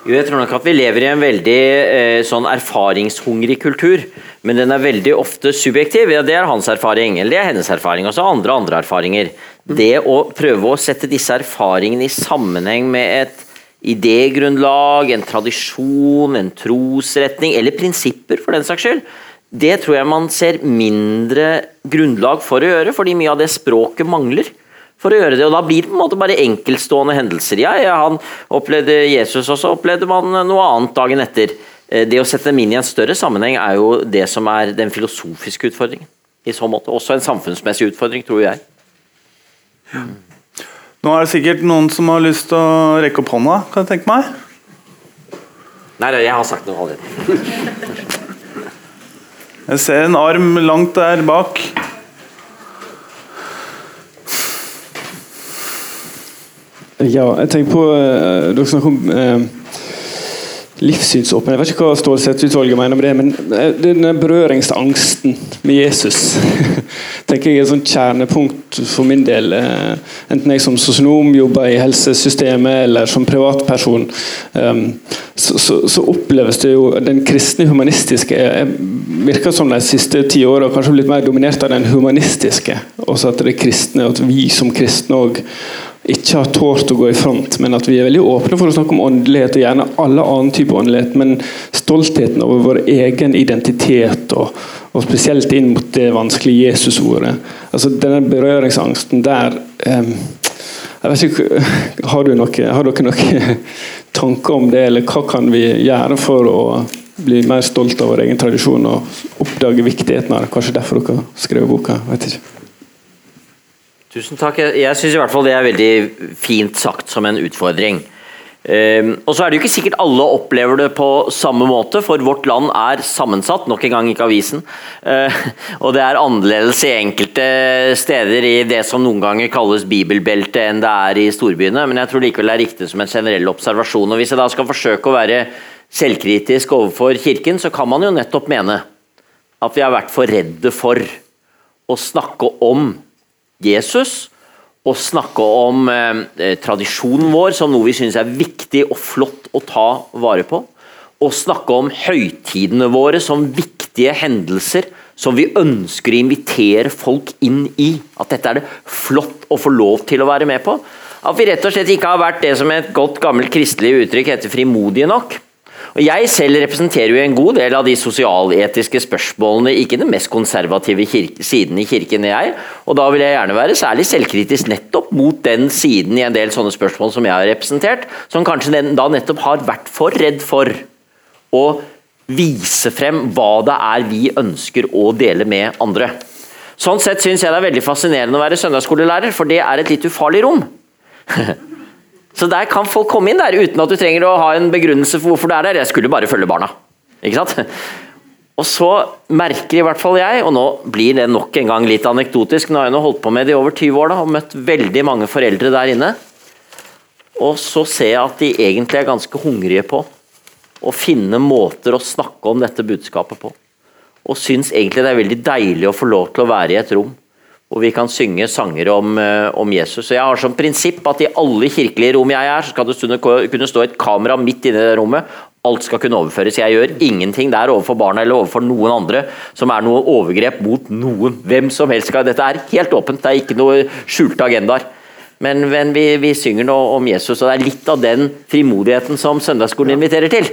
Jo, jeg tror nok at vi lever i en veldig eh, sånn erfaringshungrig kultur. Men den er veldig ofte subjektiv. Ja, det er hans erfaring, eller det er hennes erfaring. Og så andre andre erfaringer. Det å prøve å sette disse erfaringene i sammenheng med et idégrunnlag, en tradisjon, en trosretning, eller prinsipper for den saks skyld, det tror jeg man ser mindre grunnlag for å gjøre, fordi mye av det språket mangler for å gjøre det. Og da blir det på en måte bare enkeltstående hendelser. Ja, ja, han opplevde Jesus, og så opplevde man noe annet dagen etter. Eh, det å sette dem inn i en større sammenheng er jo det som er den filosofiske utfordringen. I så måte. Også en samfunnsmessig utfordring, tror jeg. Hmm. Nå er det sikkert noen som har lyst til å rekke opp hånda, kan jeg tenke meg? Nei, jeg har sagt noe allerede. Jeg ser en arm langt der bak. Ja, jeg tenker på uh, Dere snakker om uh, livssynsåpen. Jeg vet ikke hva Stålsett-utvalget mener med det, men den denne berøringsangsten med Jesus tenker jeg er et sånt kjernepunkt for min del. enten jeg som sosionom jobber i helsesystemet, eller som privatperson, um, så, oppleves det jo den kristne humanistiske virker som de siste ti åra kanskje blitt mer dominert av den humanistiske. Også at det kristne, at vi som kristne òg ikke har tålt å gå i front, men at vi er veldig åpne for å snakke om åndelighet, og gjerne alle annen type åndelighet, men stoltheten over vår egen identitet, og, og spesielt inn mot det vanskelige Jesusordet. Altså, denne berøringsangsten der um, jeg vet ikke, Har, noe, har dere noen tanker om det, eller hva kan vi gjøre for å bli mer stolt av vår egen tradisjon og oppdage viktigheten av det? Kanskje derfor dere skrev boka? vet ikke. Tusen takk. Jeg, syns i hvert fall det er veldig fint sagt som en utfordring. Um, og så er det jo ikke sikkert alle opplever det på samme måte, for vårt land er sammensatt, nok en gang ikke avisen. Uh, og det er annerledes i enkelte steder i det som noen ganger kalles bibelbeltet enn det er i storbyene, men jeg tror likevel det er riktig som en generell observasjon. Og Hvis jeg da skal forsøke å være selvkritisk overfor Kirken, så kan man jo nettopp mene at vi har vært for redde for å snakke om Jesus og snakke om eh, tradisjonen vår som noe vi syns er viktig og flott å ta vare på. Og snakke om høytidene våre som viktige hendelser som vi ønsker å invitere folk inn i. At dette er det flott å få lov til å være med på. At vi rett og slett ikke har vært det som et godt gammelt kristelig uttrykk heter frimodige nok. Og Jeg selv representerer jo en god del av de sosialetiske spørsmålene, ikke den mest konservative siden i kirken, jeg. Og da vil jeg gjerne være særlig selvkritisk nettopp mot den siden i en del sånne spørsmål som jeg har representert, som kanskje da nettopp har vært for redd for å vise frem hva det er vi ønsker å dele med andre. Sånn sett syns jeg det er veldig fascinerende å være søndagsskolelærer, for det er et litt ufarlig rom. Så der kan folk komme inn der uten at du trenger å ha en begrunnelse for hvorfor du er der. Jeg skulle bare følge barna. Ikke sant? Og så merker i hvert fall jeg, og nå blir det nok en gang litt anekdotisk, nå har jeg nå holdt på med det i over 20 år da, og møtt veldig mange foreldre der inne. Og så ser jeg at de egentlig er ganske hungrige på å finne måter å snakke om dette budskapet på. Og syns egentlig det er veldig deilig å få lov til å være i et rom hvor vi kan synge sanger om, eh, om, Jesus. Så Jeg har som prinsipp at i alle kirkelige rom jeg er, så skal det kunne stå et kamera midt inne i det rommet. Alt skal kunne overføres. Jeg gjør ingenting der overfor barna eller overfor noen andre som er noe overgrep mot noen. Hvem som helst skal Dette er helt åpent, det er ikke noe skjulte agendaer. Men, men vi, vi, synger nå om Jesus, og det er litt av den frimodigheten som søndagsskolen inviterer til.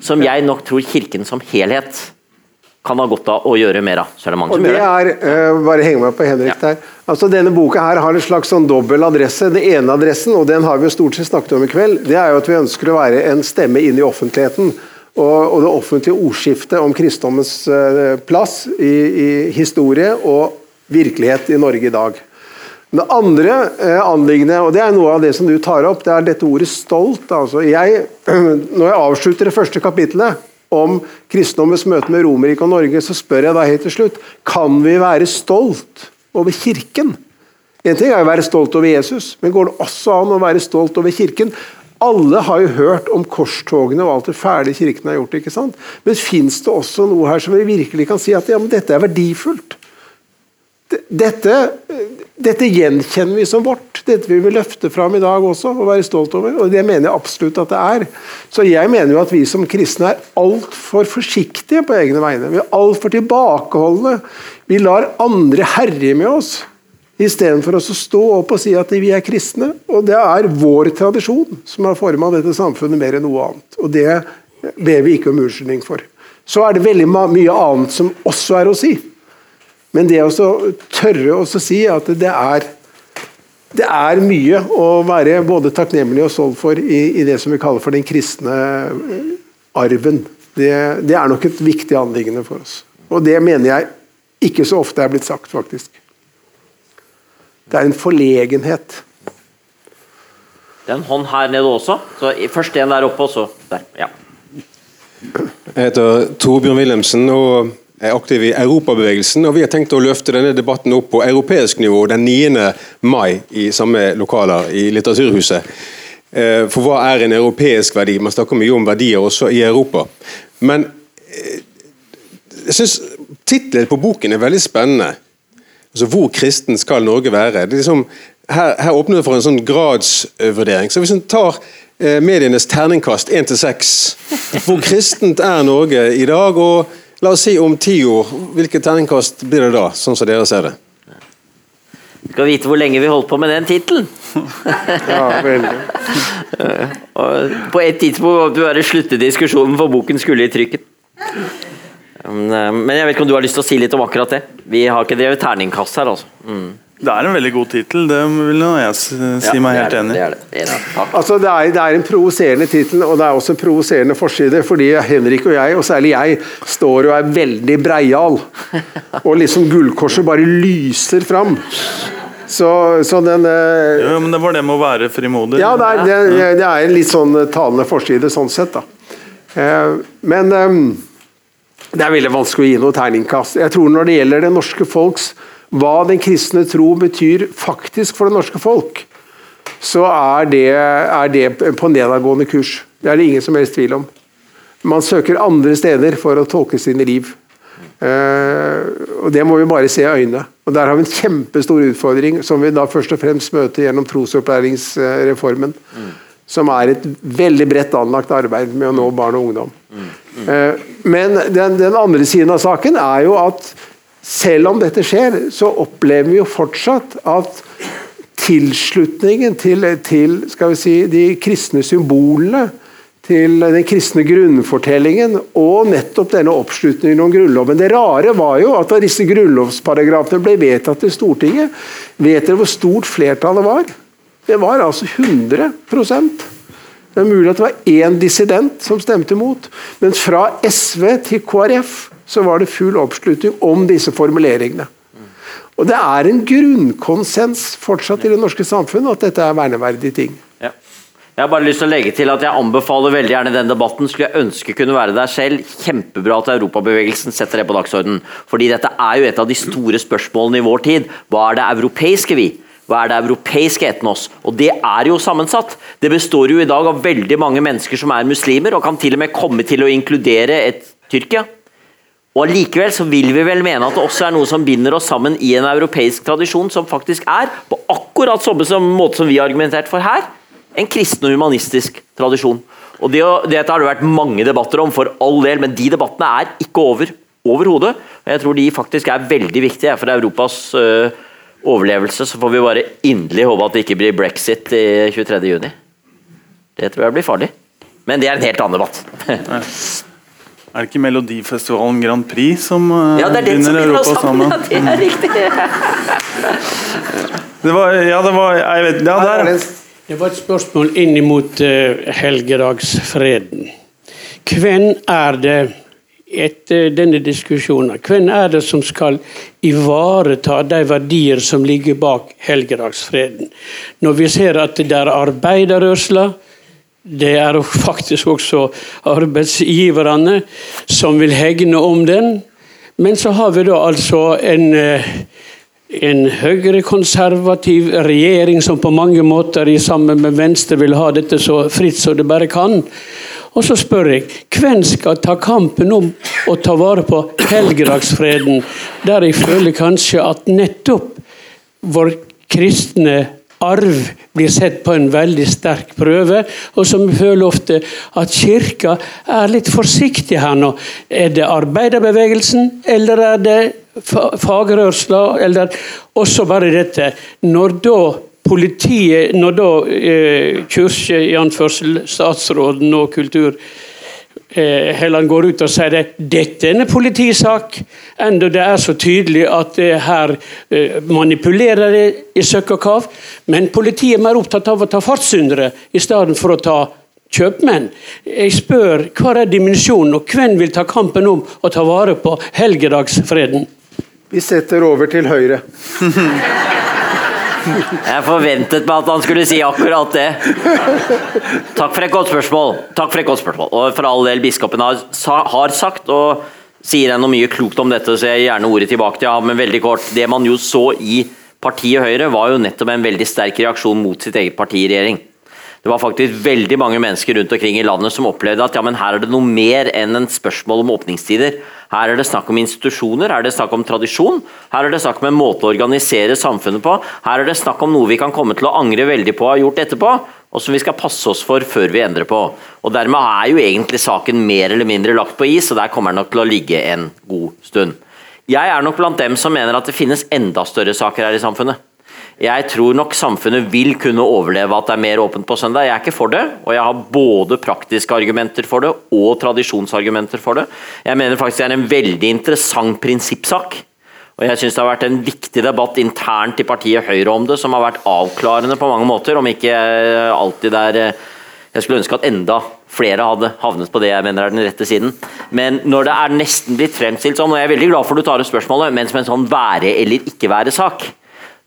Som jeg nok tror Kirken som helhet kan ha godt av å gjøre mer av. Så er det mange og som det gjør det. Er, uh, bare heng meg på Henrik ja. der. Altså Denne boka her har en slags sånn dobbel adresse. Den ene adressen, og den har vi jo stort sett snakket om i kveld, det er jo at vi ønsker å være en stemme inn i offentligheten. Og, og det offentlige ordskiftet om kristendommens uh, plass i, i, historie og virkelighet i Norge i dag. Det andre uh, anliggende, og det er noe av det som du tar opp, det er dette ordet stolt. Altså jeg, når jeg avslutter det første kapittelet om kristendommens møte med Romerriket og Norge, så spør jeg da helt til slutt kan vi være stolt over Kirken En ting er å være stolt over Jesus, men går det også an å være stolt over Kirken? Alle har jo hørt om korstogene og alt det fæle Kirken har gjort. ikke sant? Men fins det også noe her som vi virkelig kan si at ja, men dette er verdifullt? Dette, dette, gjenkjenner vi som vårt. Dette vil vi løfte fram i dag også og være stolt over. og Det mener jeg absolutt at det er. Så jeg mener jo at vi som kristne er altfor forsiktige på egne vegne. Vi er altfor tilbakeholdne. Vi lar andre herje med oss. Istedenfor å stå opp og si at vi er kristne. Og det er vår tradisjon som har forma dette samfunnet mer enn noe annet. Og det ber vi ikke om unnskyldning for. Så er det veldig mye annet som også er å si. Men det å tørre å si at det er, det er mye å være både takknemlig og stolt for i, i, det som vi kaller for den kristne arven. Det, det er nok et viktig anliggende for oss. Og det mener jeg ikke så ofte er blitt sagt, faktisk. Det er en forlegenhet. Det er en hånd her nede også. Så først en der oppe, og så der. Ja. Jeg heter Torbjørn Wilhelmsen og er aktiv i Europabevegelsen. og Vi har tenkt å løfte denne debatten opp på europeisk nivå den 9. mai i samme lokaler i Litteraturhuset. Eh, for hva er en europeisk verdi? Man snakker mye om verdier også i Europa. Men eh, jeg syns tittelen på boken er veldig spennende. Altså, Hvor kristen skal Norge være? Liksom, her, her, åpner det for en sånn gradsvurdering. Så Hvis en tar eh, medienes terningkast 1 til 6, hvor kristent er Norge i dag? og La oss si om ti år, hvilket terningkast blir det da, sånn som dere ser det? Skal vite hvor lenge vi holdt på med den tittelen. ja, på et tidspunkt måtte vi bare slutte diskusjonen, for boken skulle i trykken. Eh, men jeg vet ikke om du har lyst til å si litt om akkurat det? Vi har ikke drevet terningkast her, altså. Mm. Det er en veldig god tittel, det vil jeg si ja, meg helt enig i. Det, altså, det, er, det er en provoserende tittel, og det er også en provoserende forside. Fordi Henrik og jeg, og særlig jeg, står og er veldig breial. Og liksom gullkorset bare lyser fram. Så, så den eh, Jo, men det var det med å være frimodig. Ja, det er, det, det er en litt sånn talende forside sånn sett, da. Eh, men eh, det er veldig vanskelig å gi noe terningkast. Jeg tror når det gjelder det norske folks hva den kristne tro betyr faktisk for det norske folk, så er det, er det på nedadgående kurs. Det er det ingen som helst tvil om. Man søker andre steder for å tolke sine liv. Uh, og Det må vi bare se i øynene. Og Der har vi en kjempestor utfordring, som vi da først og fremst møter gjennom trosopplæringsreformen. Mm. Som er et veldig bredt anlagt arbeid med å nå barn og ungdom. Mm. Mm. Uh, men den, den, andre siden av saken er jo at selv om dette skjer, så opplever vi jo fortsatt at tilslutningen til, til si, de kristne symbolene, til den kristne grunnfortellingen og nettopp denne oppslutningen om Grunnloven. Det rare var jo at da disse grunnlovsparagrafene ble vedtatt i Stortinget, vet dere hvor stort flertallet var? Det var altså 100% Det er mulig at det var én dissident som stemte imot. Men fra SV til KrF så var det full oppslutning om disse formuleringene. Og Det er en grunnkonsens fortsatt i det norske samfunnet at dette er verneverdige ting. Ja. Jeg har bare lyst til å legge til at jeg anbefaler veldig gjerne den debatten. Skulle jeg ønske kunne være der selv. Kjempebra at Europabevegelsen setter det på dagsordenen. Fordi dette er jo et av de store spørsmålene i vår tid. Hva er det europeiske vi? Hva er det europeiske etnos? Og det er jo sammensatt. Det består jo i dag av veldig mange mennesker som er muslimer, og kan til og med komme til å inkludere et Tyrkia. Og Likevel så vil vi vel mene at det også er noe som binder oss sammen i en europeisk tradisjon som faktisk er, på akkurat samme måte som vi har argumentert for her, en kristen og humanistisk tradisjon. Og det, Dette har det vært mange debatter om, for all del, men de debattene er ikke over overhodet. Jeg tror de faktisk er veldig viktige for Europas uh, overlevelse. Så får vi bare inderlig håpe at det ikke blir brexit i 23.6. Det tror jeg blir farlig. Men det er en helt annen debatt. Er det ikke Melodifestivalen Grand Prix som uh, ja, det er binder Europa sammen? Ja, det er riktig. det var, ja, det var jeg vet, ja, der. Det var et spørsmål inn mot uh, helgedagsfreden. Hvem er det etter denne diskusjonen, hvem er det som skal ivareta de verdier som ligger bak helgedagsfreden? Når vi ser at det er arbeiderrørsla, det er faktisk også arbeidsgiverne som vil hegne om den. Men så har vi da altså en, eh, en høyrekonservativ regjering som på mange måter i sammen med Venstre vil ha dette så fritt som det bare kan. Og så spør jeg, hvem skal ta kampen om å ta vare på helgedagsfreden, der jeg føler kanskje at nettopp vår kristne arv blir sett på en veldig sterk prøve, og som føler ofte at Kirka er litt forsiktig her nå. Er det arbeiderbevegelsen, eller er det fagrørsla, eller også bare dette? Når da politiet, når da eh, kirke, i anførsel statsråden og kultur eh, Helland går ut og sier at dette er en politisak, enda det er så tydelig at her eh, manipulerer det i søkk og kav. Men politiet er mer opptatt av å ta fartssyndere i stedet for å ta kjøpmenn. Jeg spør hva er dimensjonen, og hvem vil ta kampen om å ta vare på helgedagsfreden? Vi setter over til Høyre. Jeg forventet meg at han skulle si akkurat det. Takk for et godt spørsmål. Takk for et godt spørsmål. Og for all del, biskopen har, har sagt og sier ennå mye klokt om dette, så jeg gir gjerne ordet tilbake til ham. Men veldig kort. Det man jo så i partiet Høyre, var jo nettopp en veldig sterk reaksjon mot sitt eget parti i regjering. Det var faktisk veldig mange mennesker rundt omkring i landet som opplevde at ja, men her er det noe mer enn en spørsmål om åpningstider. Her er det snakk om institusjoner, her er det snakk om tradisjon. Her er det snakk om en måte å organisere samfunnet på. Her er det snakk om noe vi kan komme til å angre veldig på å ha gjort etterpå, og som vi skal passe oss for før vi endrer på. Og Dermed er jo egentlig saken mer eller mindre lagt på is, og der kommer den nok til å ligge en god stund. Jeg er nok blant dem som mener at det finnes enda større saker her i samfunnet. Jeg tror nok samfunnet vil kunne overleve at det er mer åpent på søndag. Jeg er ikke for det, og jeg har både praktiske argumenter for det og tradisjonsargumenter for det. Jeg mener faktisk det er en veldig interessant prinsippsak. Og jeg synes Det har vært en viktig debatt internt i partiet Høyre om det, som har vært avklarende på mange måter, om ikke alltid det er Jeg skulle ønske at enda flere hadde havnet på det jeg mener er den rette siden. Men når det er nesten blitt fremstilt sånn, og jeg er veldig glad for at du tar opp spørsmålet, men som en sånn være eller ikke være-sak,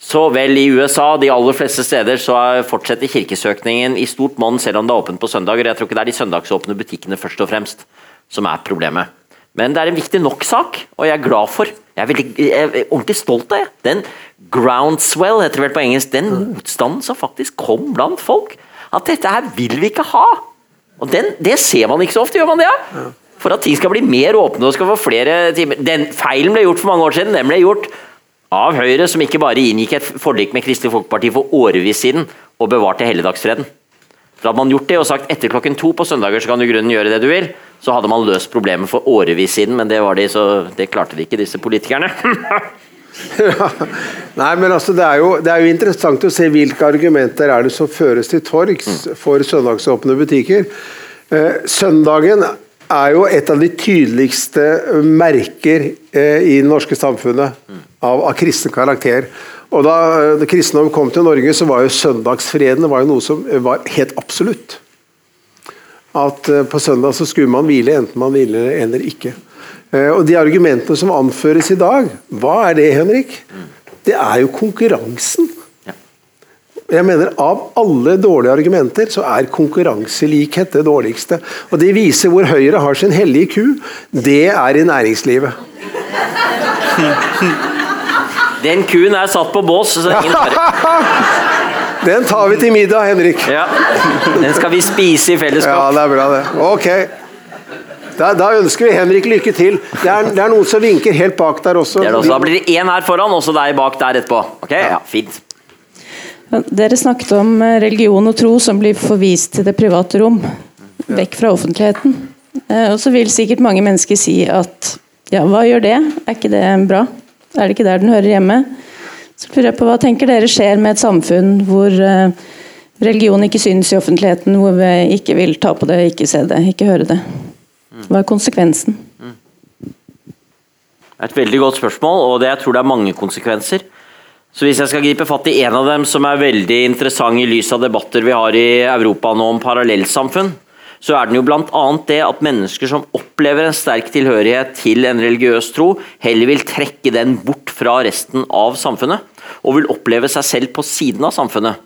så vel i USA, de aller fleste steder, så fortsetter kirkesøkningen i stort monn selv om det er åpent på søndager. Jeg tror ikke det er de søndagsåpne butikkene først og fremst som er problemet. Men det er en viktig nok sak, og jeg er glad for Jeg er, veldig, jeg er ordentlig stolt av det. Den groundswell, heter det vel på engelsk, den motstanden som faktisk kom blant folk. At dette her vil vi ikke ha. Og den, Det ser man ikke så ofte, gjør man det? Ja? For at ting skal bli mer åpne og skal få flere timer. Den feilen ble gjort for mange år siden. Den ble gjort av Høyre, som ikke bare inngikk et forlik med Kristelig Folkeparti for årevis siden og bevarte helligdagsfreden. For Hadde man gjort det og sagt etter klokken to på søndager så kan du grunnen gjøre det du vil, så hadde man løst problemet for årevis siden, men det, de, så, det klarte de ikke, disse politikerne. ja. Nei, men altså, det er, jo, det er, jo, interessant å se hvilke argumenter er det som føres til torgs mm. for søndagsåpne butikker. Eh, søndagen er jo et av de tydeligste merker eh, i det norske samfunnet av, av kristen karakter. Og Da eh, kristendom kom til Norge, så var jo søndagsfreden var jo noe som var helt absolutt. At eh, på søndag så skulle man hvile, enten man ville eller ikke. Og De argumentene som anføres i dag, hva er det, Henrik? Det er jo konkurransen. Jeg mener Av alle dårlige argumenter så er konkurranselikhet det dårligste. Og Det viser hvor Høyre har sin hellige ku. Det er i næringslivet. Den kuen er satt på bås, så ingen fare. Den tar vi til middag, Henrik. Ja, Den skal vi spise i fellesskap. Ja, det er bra, det. Ok. Da, da ønsker vi Henrik lykke til. Det er, det er, noen som vinker helt bak der også. Det det også. Da blir det én her foran, og så deg bak der etterpå. Ok, ja, fint. Dere snakket om eh, religion og tro som blir forvist til det private rom. Vekk fra offentligheten. Eh, og så vil sikkert mange mennesker si at ja, hva gjør det? Er ikke det bra? Er det ikke der den hører hjemme? Så lurer jeg på Hva tenker dere skjer med et samfunn hvor eh, religion ikke synes i offentligheten, hvor vi ikke vil ta på det, ikke se det, ikke høre det? Hva er konsekvensen? Det er et veldig godt spørsmål, og det, jeg tror det er mange konsekvenser. Så Hvis jeg skal gripe fatt i en av dem som er veldig interessant i lys av debatter vi har i Europa nå om parallellsamfunn, så er den jo bl.a. det at mennesker som opplever en sterk tilhørighet til en religiøs tro, heller vil trekke den bort fra resten av samfunnet, og vil oppleve seg selv på siden av samfunnet.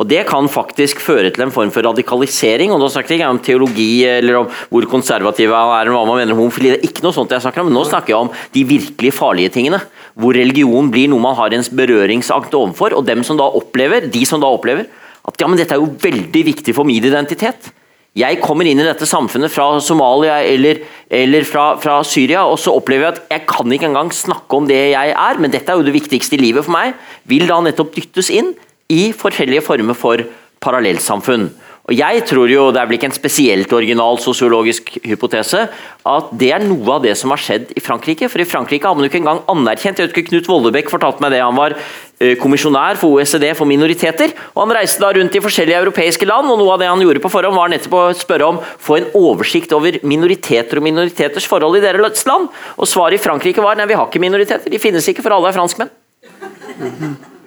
Og Det kan faktisk føre til en form for radikalisering. og Nå snakker jeg ikke om teologi eller om hvor konservative er, hva man mener om homofili. Det er ikke noe sånt jeg snakker om, men nå snakker jeg om de virkelig farlige tingene. Hvor religion blir noe man har en berøringsakt overfor, og dem som da opplever, de som da opplever at ja, men dette er jo veldig viktig for min identitet. Jeg kommer inn i dette samfunnet fra Somalia eller, eller fra, fra, Syria, og så opplever jeg at jeg kan ikke engang snakke om det jeg er, men dette er jo det viktigste i livet for meg. Vil da nettopp dyttes inn i forskjellige former for parallellsamfunn. Og jeg tror jo, Det er vel ikke en spesielt original sosiologisk hypotese at det er noe av det som har skjedd i Frankrike. For i Frankrike har man jo ikke engang anerkjent jeg vet ikke, Knut Vollebekk fortalte meg det. Han var eh, kommisjonær for OECD for minoriteter. og Han reiste da rundt i forskjellige europeiske land, og noe av det han gjorde på forhånd var nettopp å spørre om få en oversikt over minoriteter og minoriteters forhold i deres land. Og svaret i Frankrike var nei, vi har ikke minoriteter, de finnes ikke, for alle er franskmenn.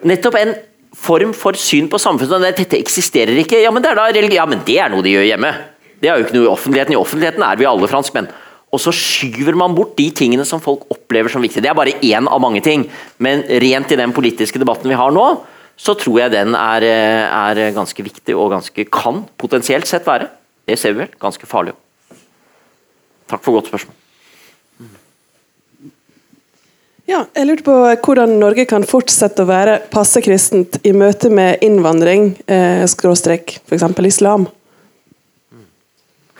Nettopp en form for syn på samfunnet. Dette eksisterer ikke. Ja, men det er da religi ja, men det er noe de gjør hjemme. Det er jo ikke noe i offentligheten. I offentligheten er vi alle franskmenn. Og så skyver man bort de tingene som folk opplever som viktige. Det er bare én av mange ting. Men rent i den politiske debatten vi har nå, så tror jeg den er, er ganske viktig og ganske kan potensielt sett være. Det ser vi vel. Ganske farlig. Takk for godt spørsmål. Ja, jeg lurte på hvordan Norge kan fortsette å være passe kristent i møte med innvandring, eh, skråstrek f.eks. islam?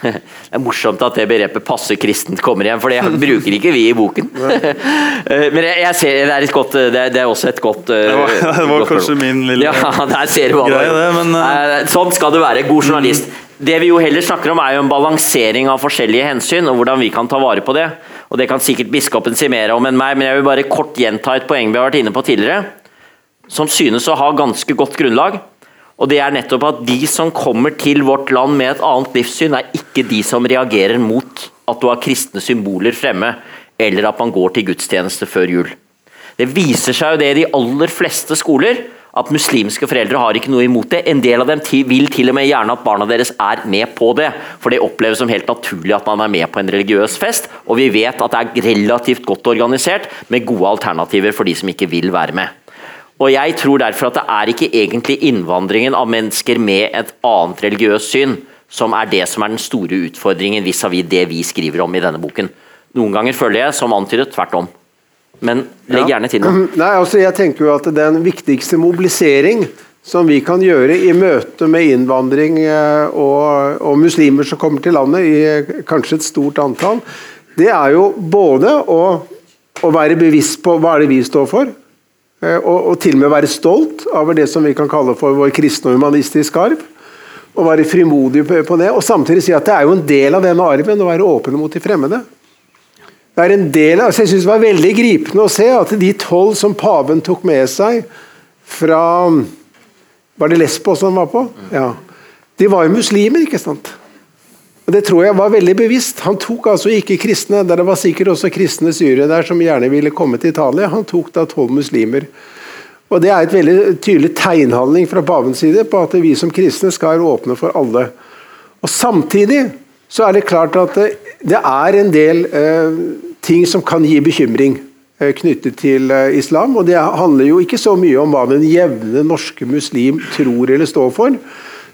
Det er morsomt at det begrepet 'passe kristent' kommer igjen, for det bruker ikke vi i boken. Eh, men jeg ser, det er, et godt, det er, det er også et godt Det var, det var kanskje min lille ja, der ser du hva greie, det. Men, uh, sånn skal du være. God journalist. Det vi jo heller snakker om, er jo en balansering av forskjellige hensyn, og hvordan vi kan ta vare på det. Og Det kan sikkert biskopen si mer om enn meg, men jeg vil bare kort gjenta et poeng vi har vært inne på tidligere, som synes å ha ganske godt grunnlag. Og det er nettopp at De som kommer til vårt land med et annet livssyn, er ikke de som reagerer mot at du har kristne symboler fremme, eller at man går til gudstjeneste før jul. Det viser seg jo det i de aller fleste skoler, at muslimske foreldre har ikke noe imot det. En del av dem vil til og med gjerne at barna deres er med på det, for det oppleves som helt naturlig at man er med på en religiøs fest. Og vi vet at det er relativt godt organisert, med gode alternativer for de som ikke vil være med. Og Jeg tror derfor at det er ikke egentlig innvandringen av mennesker med et annet religiøst syn som er det som er den store utfordringen vis-à-vis -vis det vi skriver om i denne boken. Noen ganger føler jeg, som antydet, tvert om. Men legg gjerne til noe. Nei, altså jeg tenker jo at Den viktigste mobilisering som vi kan gjøre i møte med innvandring eh, og, og muslimer som kommer til landet, i kanskje et stort antall, det er jo både å, å være bevisst på hva er det vi står for, Eh, og, og, til og med være stolt over det som vi kan kalle for vår kristne og humanistiske arv. Og være frimodig på det, og samtidig si at det er jo en del av denne arven å være åpen mot de fremmede. Det er en del, altså jeg synes Det var veldig gripende å se at de tolv som paven tok med seg fra Var det Lesbos han var på? Ja. De var jo muslimer, ikke sant? Og Det tror jeg var veldig bevisst. Han tok altså ikke kristne. der Det var sikkert også kristne syrere der som gjerne ville komme til Italia. Han tok da tolv muslimer. Og Det er et veldig tydelig tegnhandling fra pavens side på at vi som kristne skal åpne for alle. Og Samtidig så er det klart at det, er en del eh, ting som kan gi bekymring eh, knyttet til eh, islam. Og Det handler jo ikke så mye om hva den jevne norske muslim tror eller står for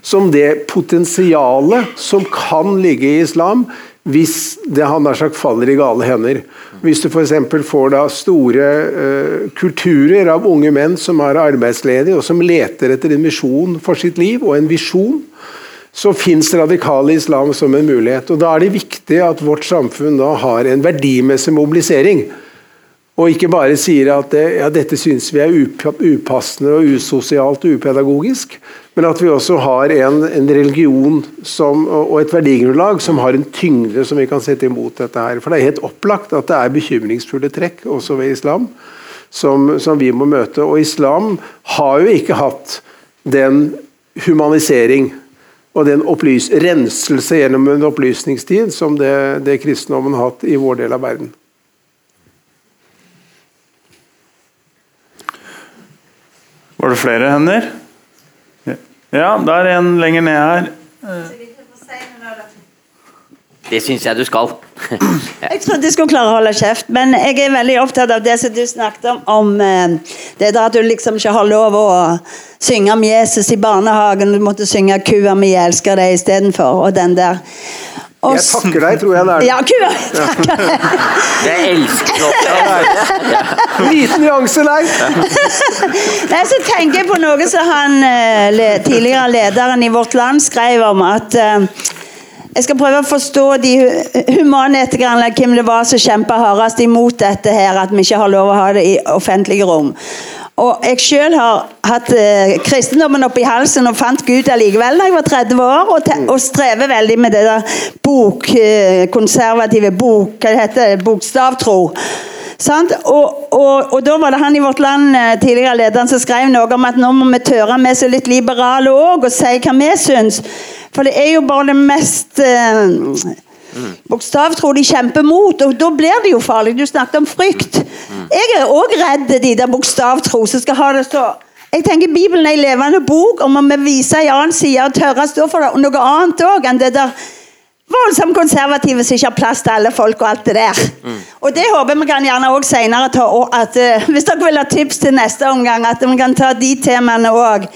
som det potensialet som kan ligge i islam hvis det han har sagt faller i gale hender. Hvis du f.eks. får da store uh, kulturer av unge menn som er arbeidsledige og som leter etter en misjon for sitt liv og en visjon, så fins radikale islam som en mulighet. og Da er det viktig at vårt samfunn da har en verdimessig mobilisering. Og ikke bare sier at ja, dette syns vi er upassende og usosialt og upedagogisk, men at vi også har en, en religion som, og et verdigrunnlag som har en tyngde som vi kan sette imot dette her. For det er helt opplagt at det er bekymringsfulle trekk også ved islam som, som vi må møte. Og islam har jo ikke hatt den humanisering og den opplys renselse gjennom en opplysningstid som det, det kristendommen har hatt i vår del av verden. Var det flere hender? Ja, det er en lenger ned her. Det syns jeg du skal. Jeg trodde jeg skulle klare å holde kjeft, men jeg er veldig opptatt av det som du snakket om, om eh, det der at du liksom ikke har lov å synge om Jesus i barnehagen, du måtte synge 'Kua mi, elsker deg' istedenfor, og den der. Og Jeg takker deg, tror jeg det er. Ja, kua! Takker deg. Jeg elsker det. Liten nyanse der. Nei, så tenker jeg på noe som han eh, tidligere lederen i Vårt Land skrev om at eh, jeg skal prøve å forstå de humane humanetikerne hvem det var som kjempa hardest imot dette her, at vi ikke har lov å ha det i offentlige rom. Og jeg sjøl har hatt eh, kristendommen oppi halsen og fant Gud allikevel da jeg var 30 år, og, og strever veldig med det der bok, eh, konservative bok, hva heter det, bokstavtro. Sant? Og, og, og da var det han i Vårt Land, eh, tidligere lederen, som skrev noe om at nå må vi tørre med så litt liberale òg, og si hva vi syns. For det er jo bare det mest eh, Bokstavtro de kjemper mot, og da blir det jo farlig. Du snakket om frykt. Jeg er òg redd de der bokstavtro som skal ha det så jeg tenker Bibelen er en levende bok, og man må vise en annen side og tørre å stå for det, og noe annet òg enn det der voldsomt konservative som ikke har plass til alle folk og alt det der. Og det håper vi kan gjerne også senere ta at eh, Hvis dere vil ha tips til neste omgang, at vi kan ta de temaene òg.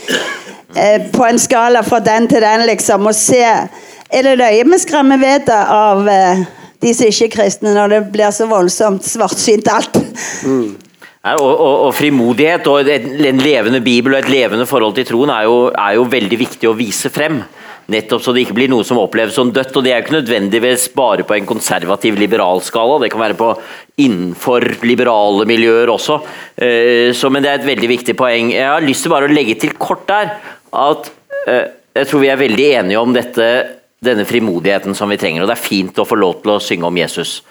Eh, på en skala fra den til den, liksom, og se Er det løye vi skremmer vettet av eh, de som ikke er kristne, når det blir så voldsomt svartsynt alt? Mm. Og, og, og frimodighet og en levende bibel og et levende forhold til troen er jo, er jo veldig viktig å vise frem. Nettopp så det ikke blir noe som oppleves som dødt. og Det er jo ikke nødvendigvis bare på en konservativ liberal skala, det kan være på innenfor liberale miljøer også. Eh, Så, men det er et veldig viktig poeng. Jeg har lyst til bare å legge til kort der at eh, jeg tror vi er veldig enige om dette, denne frimodigheten som vi trenger. og Det er fint å få lov til å synge om Jesus.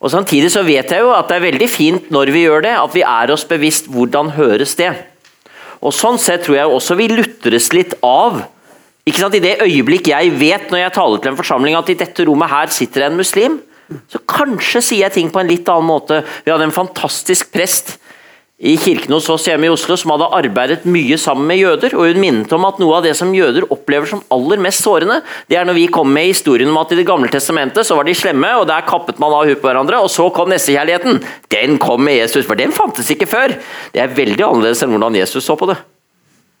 Og Samtidig så vet jeg jo at det er veldig fint når vi gjør det, at vi er oss bevisst hvordan høres det. Og Sånn sett tror jeg også vi lutres litt av. Ikke sant? I det øyeblikk jeg vet når jeg taler til en forsamling at i dette rommet her sitter en muslim, så kanskje sier jeg ting på en litt annen måte. Vi hadde en fantastisk prest i kirken hos oss hjemme i Oslo som hadde arbeidet mye sammen med jøder, og hun minnet om at noe av det som jøder opplever som aller mest sårende, det er når vi kom med historien om at i Det gamle testamentet så var de slemme, og der kappet man av huet på hverandre, og så kom nestekjærligheten. Den kom med Jesus, for den fantes ikke før. Det er veldig annerledes enn hvordan Jesus så på det.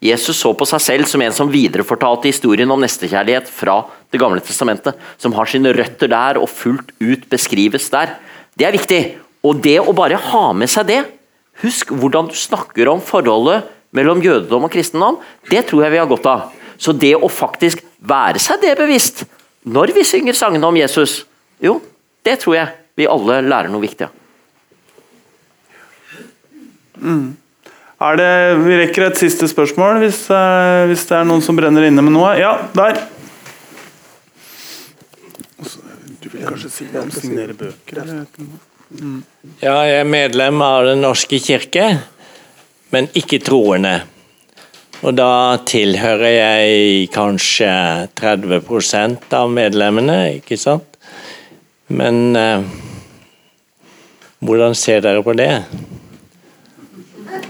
Jesus så på seg selv som en som viderefortalte historien om nestekjærlighet fra Det gamle testamentet, som har sine røtter der og fullt ut beskrives der. Det er viktig. Og det å bare ha med seg det, husk hvordan du snakker om forholdet mellom jødedom og kristendom, det tror jeg vi har godt av. Så det å faktisk være seg det bevisst når vi synger sangene om Jesus, jo, det tror jeg vi alle lærer noe viktig av. Er det, vi rekker et siste spørsmål hvis, eh, hvis det er noen som brenner inne med noe. Ja, der. Du vil kanskje si noe om signere bøker? eller? Ja, jeg er medlem av Den norske kirke, men ikke troende. Og da tilhører jeg kanskje 30% av medlemmene, ikke sant? Men eh, hvordan ser dere på det?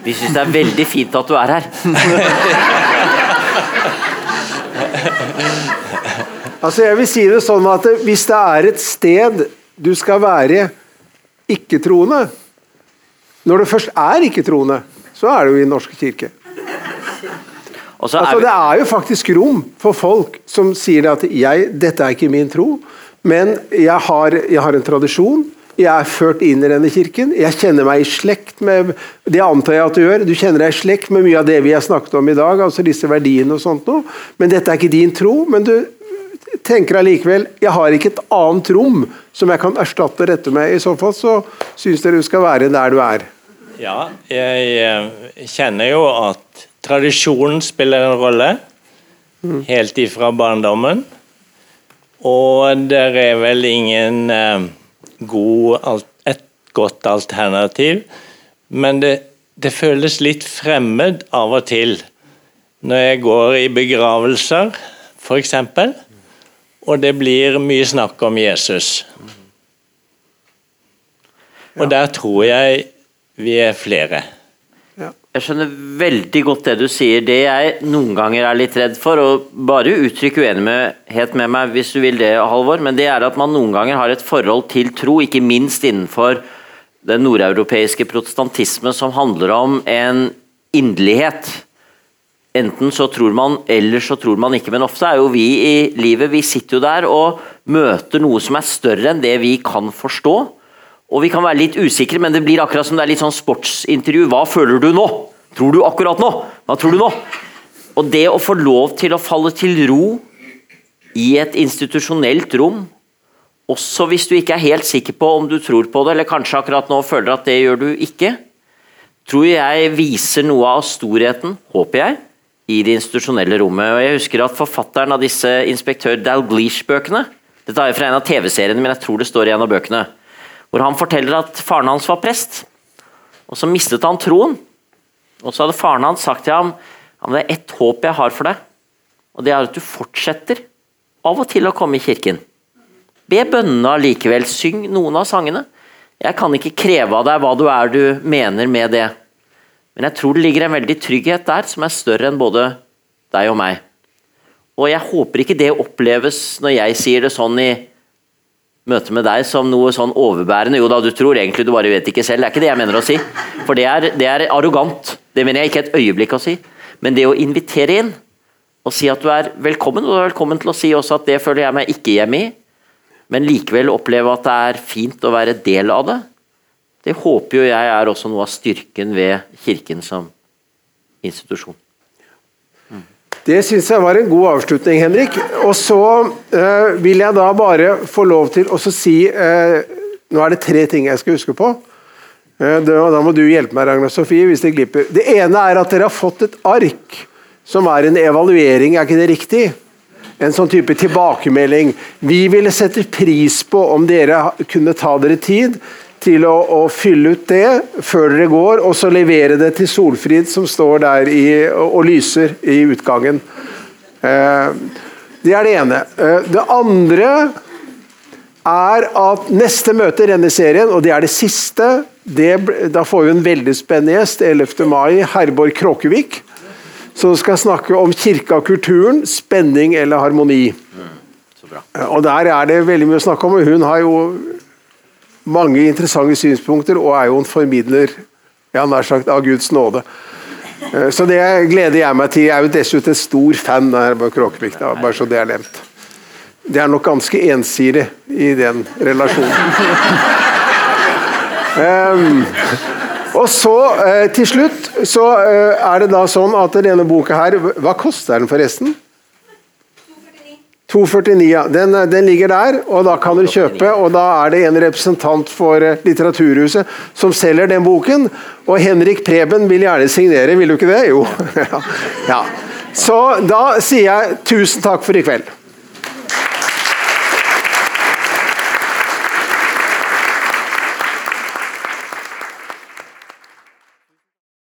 Vi syns det er veldig fint at du er her. Altså jeg vil si det sånn at Hvis det er et sted du skal være ikke-troende Når det først er ikke-troende, så er det jo i Den norske kirke. Er Altså, det er jo faktisk rom for folk som sier at jeg, 'dette er ikke min tro', men jeg har, jeg har en tradisjon. Jeg er ført inn i denne kirken. Jeg kjenner meg i slekt med Det antar jeg at du gjør. Du kjenner deg i slekt med mye av det vi har snakket om i dag, altså disse verdiene og sånt noe. Men dette er ikke din tro. Men du tenker allikevel jeg har ikke et annet rom som jeg kan erstatte dette med. I så fall så syns dere du skal være der du er. Ja, jeg eh, kjenner jo at tradisjonen spiller en rolle. Helt ifra barndommen. Og det er vel ingen eh, god, et godt alternativ. Men det, det føles litt fremmed av og til når jeg går i begravelser, f.eks. Og det blir mye snakk om Jesus. Og der tror jeg vi er flere. Jeg skjønner veldig godt det du sier. Det jeg noen ganger er litt redd for, og bare uttrykk uenighet med meg hvis du vil det, Halvor, men det er at man noen ganger har et forhold til tro, ikke minst innenfor den nordeuropeiske protestantisme, som handler om en inderlighet. Enten så tror man, eller så tror man ikke. Men ofte er jo vi i livet Vi sitter jo der og møter noe som er større enn det vi kan forstå. Og vi kan være litt usikre, men det blir akkurat som det er litt sånn sportsintervju. Hva føler du nå? Tror du akkurat nå? Hva tror du nå? Og det å få lov til å falle til ro i et institusjonelt rom, også hvis du ikke er helt sikker på om du tror på det, eller kanskje akkurat nå føler at det gjør du ikke, tror jeg viser noe av storheten, håper jeg, i det institusjonelle rommet. Og Jeg husker at forfatteren av disse inspektør Dalglish-bøkene Dette er fra en av TV-seriene, men jeg tror det står i en av bøkene hvor han forteller at faren hans var prest. Og Så mistet han troen. Og så hadde faren hans sagt til ham at det er ett håp jeg har for deg, og det er at du fortsetter av og til å komme i kirken. Be bønnene allikevel, syng noen av sangene. Jeg kan ikke kreve av deg hva du er du mener med det, men jeg tror det ligger en veldig trygghet der som er større enn både deg og meg. Og jeg håper ikke det oppleves når jeg sier det sånn i møte med deg som noe sånn overbærende. Jo da, du tror egentlig du bare vet ikke selv. Det er ikke det jeg mener å si. For det er, det er arrogant. Det mener jeg ikke et øyeblikk å si. Men det å invitere inn og si at du er velkommen, og du er velkommen til å si også at det føler jeg meg ikke hjemme i, men likevel oppleve at det er fint å være del av det, det håper jo jeg er også noe av styrken ved Kirken som institusjon. Det syns jeg var en god avslutning, Henrik. Og så eh, vil jeg da bare få lov til å si eh, Nå er det tre ting jeg skal huske på. Eh, da må du hjelpe meg, Ragnar Sofie, hvis det glipper. Det ene er at dere har fått et ark som er en evaluering, er ikke det riktig? En sånn type tilbakemelding. Vi ville sette pris på om dere kunne ta dere tid til å, å, fylle ut det før dere går, og så levere det til Solfrid, som står der i, og, og, lyser i utgangen. Eh, det er det ene. Eh, det andre er at neste møte i denne serien, og det er det siste det, Da får vi en veldig spennende gjest 11. mai, Herborg Kråkevik, som skal snakke om kirka og kulturen, spenning eller harmoni. Mm, og Der er det veldig mye å snakke om. og Hun har jo mange interessante synspunkter og er jo en formidler ja, nær sagt, av Guds nåde. Eh, så det gleder jeg meg til. Jeg er jo dessuten en stor fan av Herborg bare så det er nevnt. Det er nok ganske ensidig i den relasjonen. um, og så, uh, til slutt, så uh, er det da sånn at denne boka her Hva koster den forresten? 249, ja. Den, den, ligger der, og da kan dere kjøpe. og Da er det en representant for eh, Litteraturhuset som selger den boken. Og Henrik Preben vil gjerne signere, vil du ikke det? Jo. ja. Så da sier jeg tusen takk for i kveld.